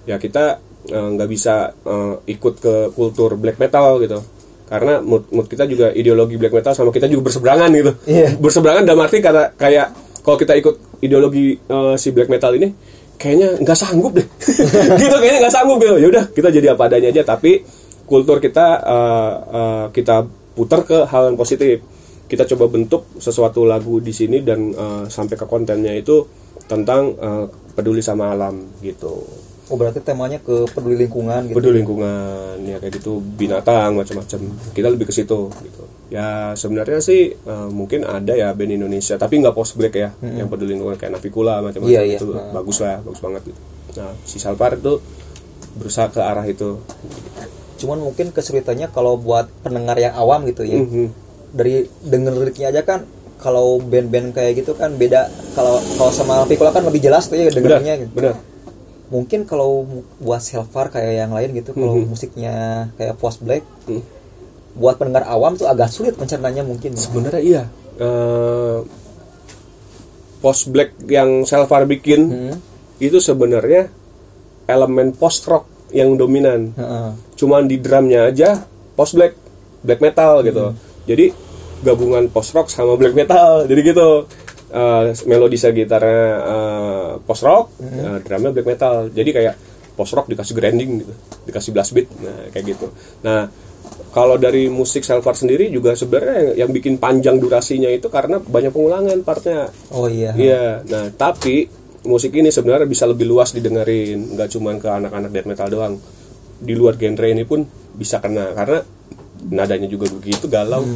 Ya kita eh, nggak bisa eh, ikut ke kultur black metal gitu. Karena mood, mood kita juga ideologi black metal sama kita juga berseberangan gitu. Iya. Berseberangan dalam arti kata kayak kalau kita ikut ideologi eh, si black metal ini kayaknya nggak sanggup deh. gitu kayaknya nggak sanggup gitu. Ya udah kita jadi apa adanya aja tapi kultur kita eh, eh, kita putar ke hal yang positif. Kita coba bentuk sesuatu lagu di sini dan eh, sampai ke kontennya itu tentang eh, peduli sama alam gitu. Oh berarti temanya ke peduli lingkungan gitu. Peduli lingkungan ya kayak gitu binatang macam-macam. Kita lebih ke situ gitu. Ya sebenarnya sih eh, mungkin ada ya band Indonesia tapi nggak post black ya yang peduli lingkungan kayak Navikula macam-macam Iya, iya. itu Nah. bagus lah bagus banget gitu. Nah si Salvar itu berusaha ke arah itu. Cuman mungkin kesulitannya kalau buat pendengar yang awam gitu ya. Mhm. Dari denger liriknya aja kan kalau band-band kayak gitu kan beda kalau kalau sama Pikula kan lebih jelas tuh ya Benar, dengernya gitu. benar. Mungkin kalau buat Selvar kayak yang lain gitu kalau Mhm. musiknya kayak post black Hmm. buat pendengar awam tuh agak sulit mencernanya mungkin Sebenarnya iya. Eh, post black yang Selvar bikin Hmm. itu sebenarnya elemen post rock yang dominan. Heeh. Cuman di drumnya aja post black, black metal gitu. Jadi gabungan post rock sama black metal. Jadi gitu. Eh, melodi gitarnya eh, post rock, eh, drumnya black metal. Jadi kayak post rock dikasih grinding gitu, dikasih blast beat, nah kayak gitu. Nah kalau dari musik Selvar sendiri juga sebenarnya yang, yang bikin panjang durasinya itu karena banyak pengulangan partnya. oh iya Iya, nah tapi musik ini sebenarnya bisa lebih luas didengerin, nggak cuma ke anak-anak death metal doang. Di luar genre ini pun bisa kena karena nadanya juga begitu galau.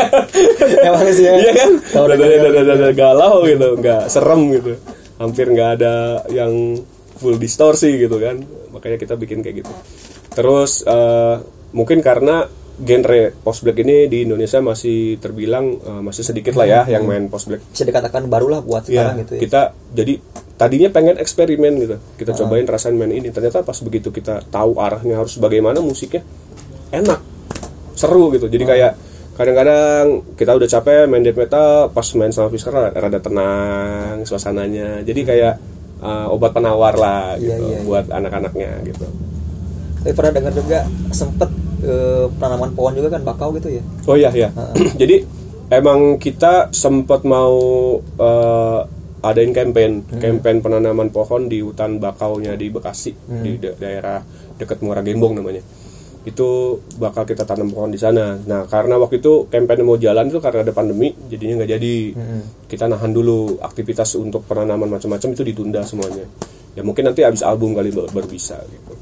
emang sih ya Iya kan? Kalau Nadanya nada, galau gitu, nggak serem gitu. Hampir nggak ada yang full distorsi gitu kan. Makanya kita bikin kayak gitu. Terus eh, mungkin karena genre post black ini di Indonesia masih terbilang eh, masih sedikit lah ya yang main post black. bisa dikatakan barulah buat Iya, sekarang gitu ya kita jadi tadinya pengen eksperimen gitu. Kita cobain rasain main ini. Ternyata pas begitu kita tahu arahnya harus bagaimana musiknya enak. Seru gitu. Jadi kayak kadang-kadang kita udah capek main death metal pas main sama Fisker rada tenang suasananya. Jadi kayak uh, obat penawar lah Iya, gitu iya, iya. buat anak-anaknya gitu. tapi pernah dengar juga sempet eh, penanaman pohon juga kan bakau gitu ya Oh iya ya. Jadi emang kita sempat mau eh, adain campaign, campaign penanaman pohon di hutan bakaunya di Bekasi di da- daerah dekat Muara Gembong namanya. Itu bakal kita tanam pohon di sana. Nah, karena waktu itu campaign mau jalan itu karena ada pandemi, jadinya nggak jadi. Kita nahan dulu aktivitas untuk penanaman macam-macam itu ditunda semuanya. Ya mungkin nanti habis album kali baru bisa gitu.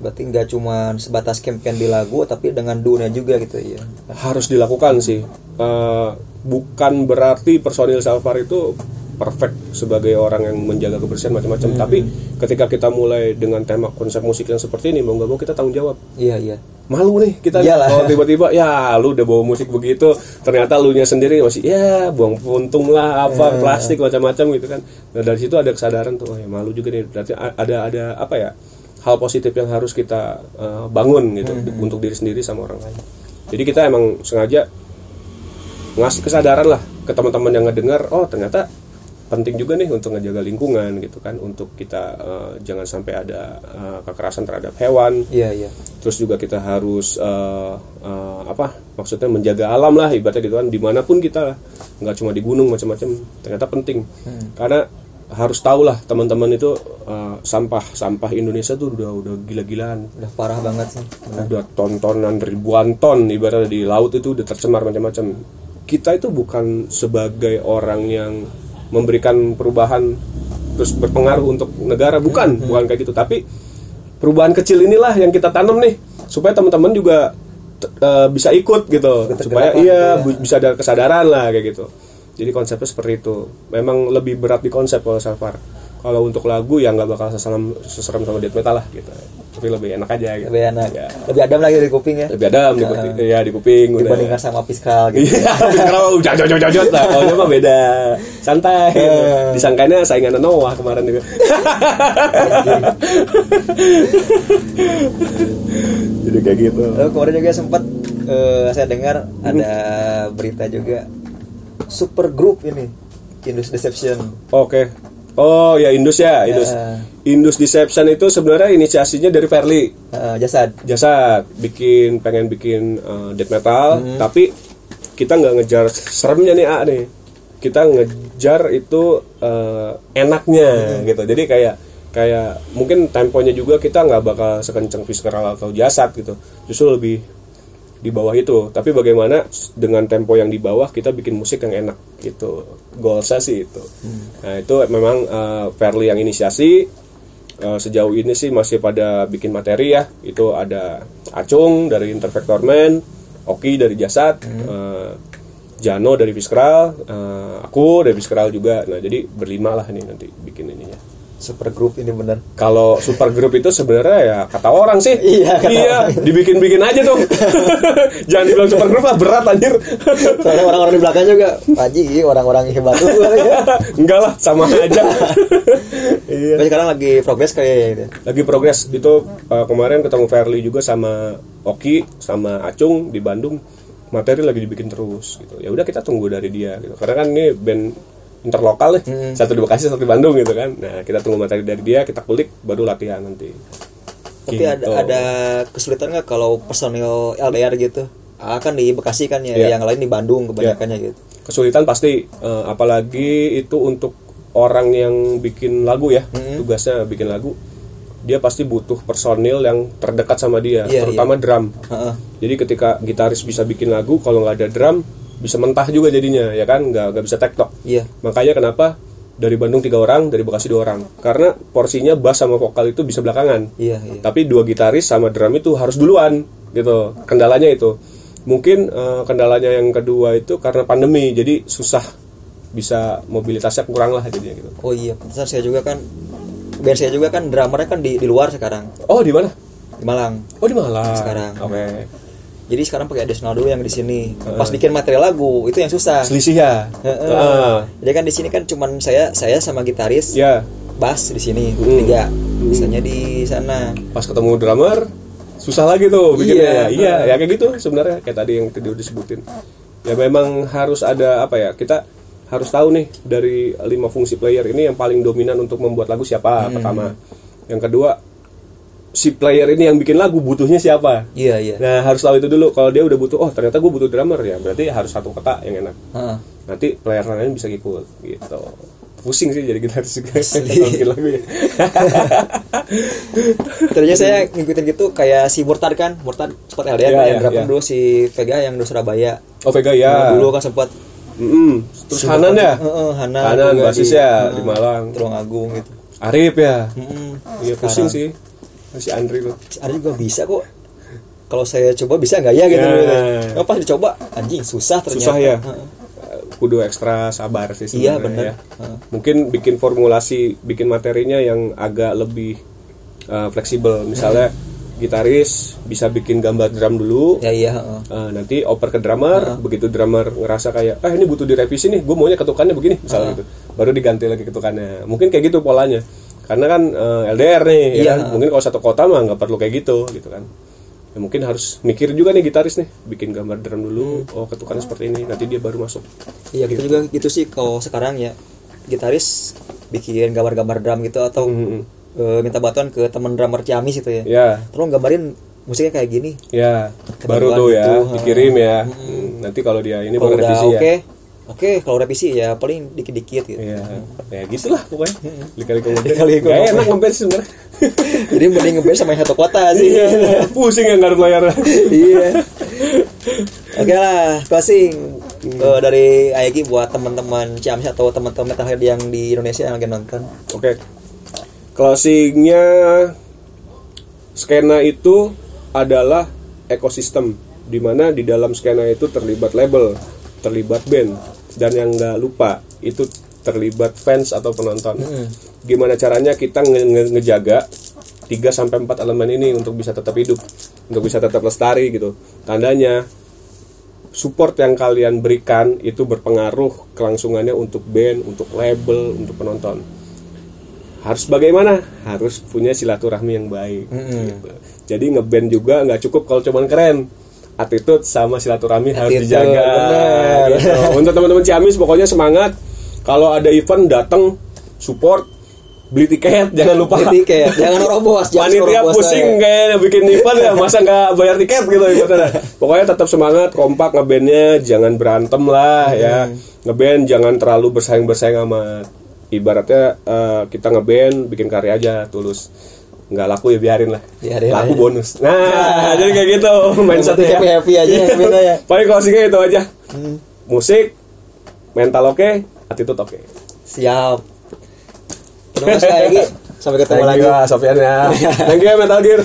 berarti nggak cuma sebatas campaign di lagu tapi dengan dunia juga gitu ya harus dilakukan sih Eh, bukan berarti personil Salvar itu perfect sebagai orang yang menjaga kebersihan macam-macam. Tapi ketika kita mulai dengan tema konsep musik yang seperti ini mau nggak mau kita tanggung jawab. Iya iya. Malu nih kita Iyalah. kalau tiba-tiba ya lu udah bawa musik begitu ternyata lu nya sendiri masih ya buang puntung lah apa plastik macam-macam gitu kan. Nah dari situ ada kesadaran tuh oh, ya malu juga nih. Berarti ada ada apa ya hal positif yang harus kita uh, bangun gitu untuk diri sendiri sama orang lain. Jadi kita emang sengaja ngasih kesadaran lah ke teman-teman yang ngedengar oh ternyata penting juga nih untuk ngejaga lingkungan gitu kan untuk kita uh, jangan sampai ada uh, kekerasan terhadap hewan. Iya iya. Terus juga kita harus eh, eh, apa maksudnya menjaga alam lah ibaratnya gitu kan di mana pun kita nggak cuma di gunung macam-macam ternyata penting. Karena harus tahu lah teman-teman itu eh, sampah sampah Indonesia tuh udah udah gila-gilaan. Udah parah banget sih. Udah tontonan ribuan ton ibaratnya di laut itu udah tercemar macam-macam. Kita itu bukan sebagai orang yang memberikan perubahan terus berpengaruh untuk negara. Bukan bukan kayak gitu. Tapi perubahan kecil inilah yang kita tanam nih supaya teman-teman juga eh, bisa ikut gitu. Supaya iya gitu bu- bisa ada kesadaran lah kayak gitu. Jadi konsepnya seperti itu. Memang lebih berat di konsep kalau Safar kalau untuk lagu ya nggak bakal seserem seserem sama death metal lah gitu tapi lebih enak aja gitu lebih enak Ya. lebih adem lagi di kuping ya lebih adem di kuping ya di kuping udah dibandingkan sama fiskal gitu Iya, kalau jajot jajot jajot lah. Kalau mah beda, santai. gitu. Disangkanya saingan Noah kemarin juga. Jadi kayak gitu. Lalu kemarin juga sempat eh, saya dengar ada berita juga super group ini Indus Deception Oke. Oh ya Indus ya, Indus. Ya. Indus Deception itu sebenarnya inisiasinya dari Fairly. Eh, jasad Jasa bikin pengen bikin eh, death metal, tapi kita nggak ngejar seremnya nih A nih. Kita ngejar itu eh, enaknya gitu. Jadi kayak kayak mungkin temponya juga kita nggak bakal sekencang visceral atau jasad gitu. Justru lebih di bawah itu. Tapi bagaimana dengan tempo yang di bawah kita bikin musik yang enak gitu. Goalsnya sih itu. Nah itu memang Fairly yang inisiasi. Eh, sejauh ini sih masih pada bikin materi ya. Itu ada Acung dari Intervector Man, Oki dari Jasad, eh, Jano dari Fiskral, eh, aku dari Fiskral juga. Nah jadi berlima lah nih nanti bikin ininya. Super group ini bener Kalau super grup itu sebenarnya ya kata orang sih. Iya, kata orang. dibikin-bikin aja tuh. Jangan dibilang super grup lah berat anjir. soalnya orang-orang di belakang juga Haji ini orang-orang hebat tuh Enggak lah, sama aja. iya. Tapi sekarang lagi progres kayak gitu Lagi progres itu uh, kemarin ketemu Fairly juga sama Oki sama Acung di Bandung. Materi lagi dibikin terus gitu. Ya udah kita tunggu dari dia gitu. Karena kan ini band interlokal nih. Satu di Bekasi, satu di Bandung gitu kan. Nah, kita tunggu materi dari dia, kita kulik baru latihan nanti. tapi ada Gitu. ada kesulitan nggak kalau personil LDR gitu ah, kan di Bekasi kan ya Iya. yang lain di Bandung kebanyakannya gitu kesulitan pasti eh, apalagi itu untuk orang yang bikin lagu ya tugasnya bikin lagu dia pasti butuh personil yang terdekat sama dia Iya, terutama drum Heeh. jadi ketika gitaris bisa bikin lagu kalau nggak ada drum bisa mentah juga jadinya ya kan? Nggak nggak bisa tektok iya. Makanya kenapa dari Bandung tiga orang dari Bekasi dua orang. Karena porsinya bass sama vokal itu bisa belakangan. Iya iya. Tapi dua gitaris sama drum itu harus duluan gitu. Kendalanya itu. Mungkin eh, kendalanya yang kedua itu karena pandemi jadi susah bisa mobilitasnya kurang lah jadinya gitu. Oh iya pantesan saya juga kan. Band saya juga kan drummernya kan di, di luar sekarang. Oh di mana? Di Malang. Oh di Malang. Sekarang. oke jadi sekarang pakai additional dulu yang di sini. Pas bikin materi lagu itu yang susah. Selisih ya. Heeh. jadi kan di sini kan cuman saya saya sama gitaris ya. bass di sini Hmm. tiga. Misalnya di sana. Pas ketemu drummer susah lagi tuh bikinnya. Iya. iya ya kayak gitu sebenarnya kayak tadi yang tadi udah disebutin. Ya memang harus ada apa ya kita harus tahu nih dari lima fungsi player ini yang paling dominan untuk membuat lagu siapa pertama. Yang kedua si player ini yang bikin lagu butuhnya siapa iya iya nah harus tahu itu dulu kalau dia udah butuh oh ternyata gue butuh drummer ya berarti harus satu kota yang enak Heeh. nanti player lain bisa ikut gitu pusing sih jadi gitaris juga bikin lagu ya Tadinya saya ngikutin gitu kayak si Murtad kan, Murtad sempat LDR Iya, kan, yang iya. dulu si Vega yang di Surabaya. oh Vega ya Nah, dulu kan sempat Mm-mm. Terus Hanan ya? Heeh, Hana Hanan, juga basis di- ya, heeh, di Malang. Tulung Agung gitu. Arif ya? Mm-mm. Iya pusing sih Masih Andri loh Si Ari juga bisa kok. Kalau saya coba bisa nggak ya gitu. Ya. gitu. Oh, pas dicoba anjing susah ternyata. Susah ya? Kudu ekstra sabar sih Iya, sebenarnya bener. ya. Heeh. Mungkin bikin formulasi Bikin materinya yang agak lebih uh, fleksibel Misalnya gitaris bisa bikin gambar drum dulu Ya iya. Uh, nanti oper ke drummer, begitu drummer ngerasa kayak, ah ini butuh direvisi nih, gue maunya ketukannya begini, misalnya gitu, baru diganti lagi ketukannya. Mungkin kayak gitu polanya, karena kan uh, LDR nih, ya Iya. kan? mungkin kalau satu kota mah nggak perlu kayak gitu, gitu kan. Ya, mungkin harus mikir juga nih gitaris nih, bikin gambar drum dulu, oh ketukannya seperti ini, nanti dia baru masuk. Iya gitu juga gitu sih kalau sekarang ya gitaris bikin gambar-gambar drum gitu atau Mm-mm. eh, minta bantuan ke teman drummer Ciamis itu ya. Ya, Tolong gambarin musiknya kayak gini. ya, Ketentuan baru tuh ya, gitu, dikirim ya. Hmm, nanti kalau dia ini Kalau baru udah revisi oke, ya. Oke kalau revisi ya paling dikit-dikit gitu. Ya, ya gitulah pokoknya. Kali kemudian. Lika-liku Gak ngomong. enak ngeband sebenarnya. Jadi mending ngeband sama yang satu kota sih. Iya, pusing yang ada layar. iya. Oke lah, closing Eh, dari Ayagi buat teman-teman Ciamis atau teman-teman metalhead yang di Indonesia yang lagi nonton. Oke. Closingnya skena itu adalah ekosistem di mana di dalam skena itu terlibat label, terlibat band dan yang nggak lupa itu terlibat fans atau penonton. Gimana caranya kita nge- nge- ngejaga 3 sampai 4 elemen ini untuk bisa tetap hidup, untuk bisa tetap lestari gitu. Tandanya support yang kalian berikan itu berpengaruh kelangsungannya untuk band, untuk label, untuk penonton. Harus bagaimana? Harus punya silaturahmi yang baik. gitu. Jadi ngeband juga nggak cukup kalau cuman keren. Attitude sama silaturahmi harus Attitude, dijaga. gitu. Untuk teman-teman Ciamis pokoknya semangat. Kalau ada event datang support beli tiket jangan lupa Beli tiket, jangan nerobos, jangan panitia pusing kayaknya bikin event ya masa nggak bayar tiket gitu ibaratnya. pokoknya tetap semangat kompak ngebandnya jangan berantem lah ya ngeband jangan terlalu bersaing bersaing amat ibaratnya eh, kita ngeband bikin karya aja tulus nggak laku ya biarin lah Biarin laku aja. bonus nah jadi kayak gitu mindsetnya ya. happy happy aja beda ya. paling closingnya itu aja musik mental oke attitude oke Siap. Terima kasih Ayagi. Sampai ketemu Thank lagi. you Sofian ya Thank you ya Metal Gear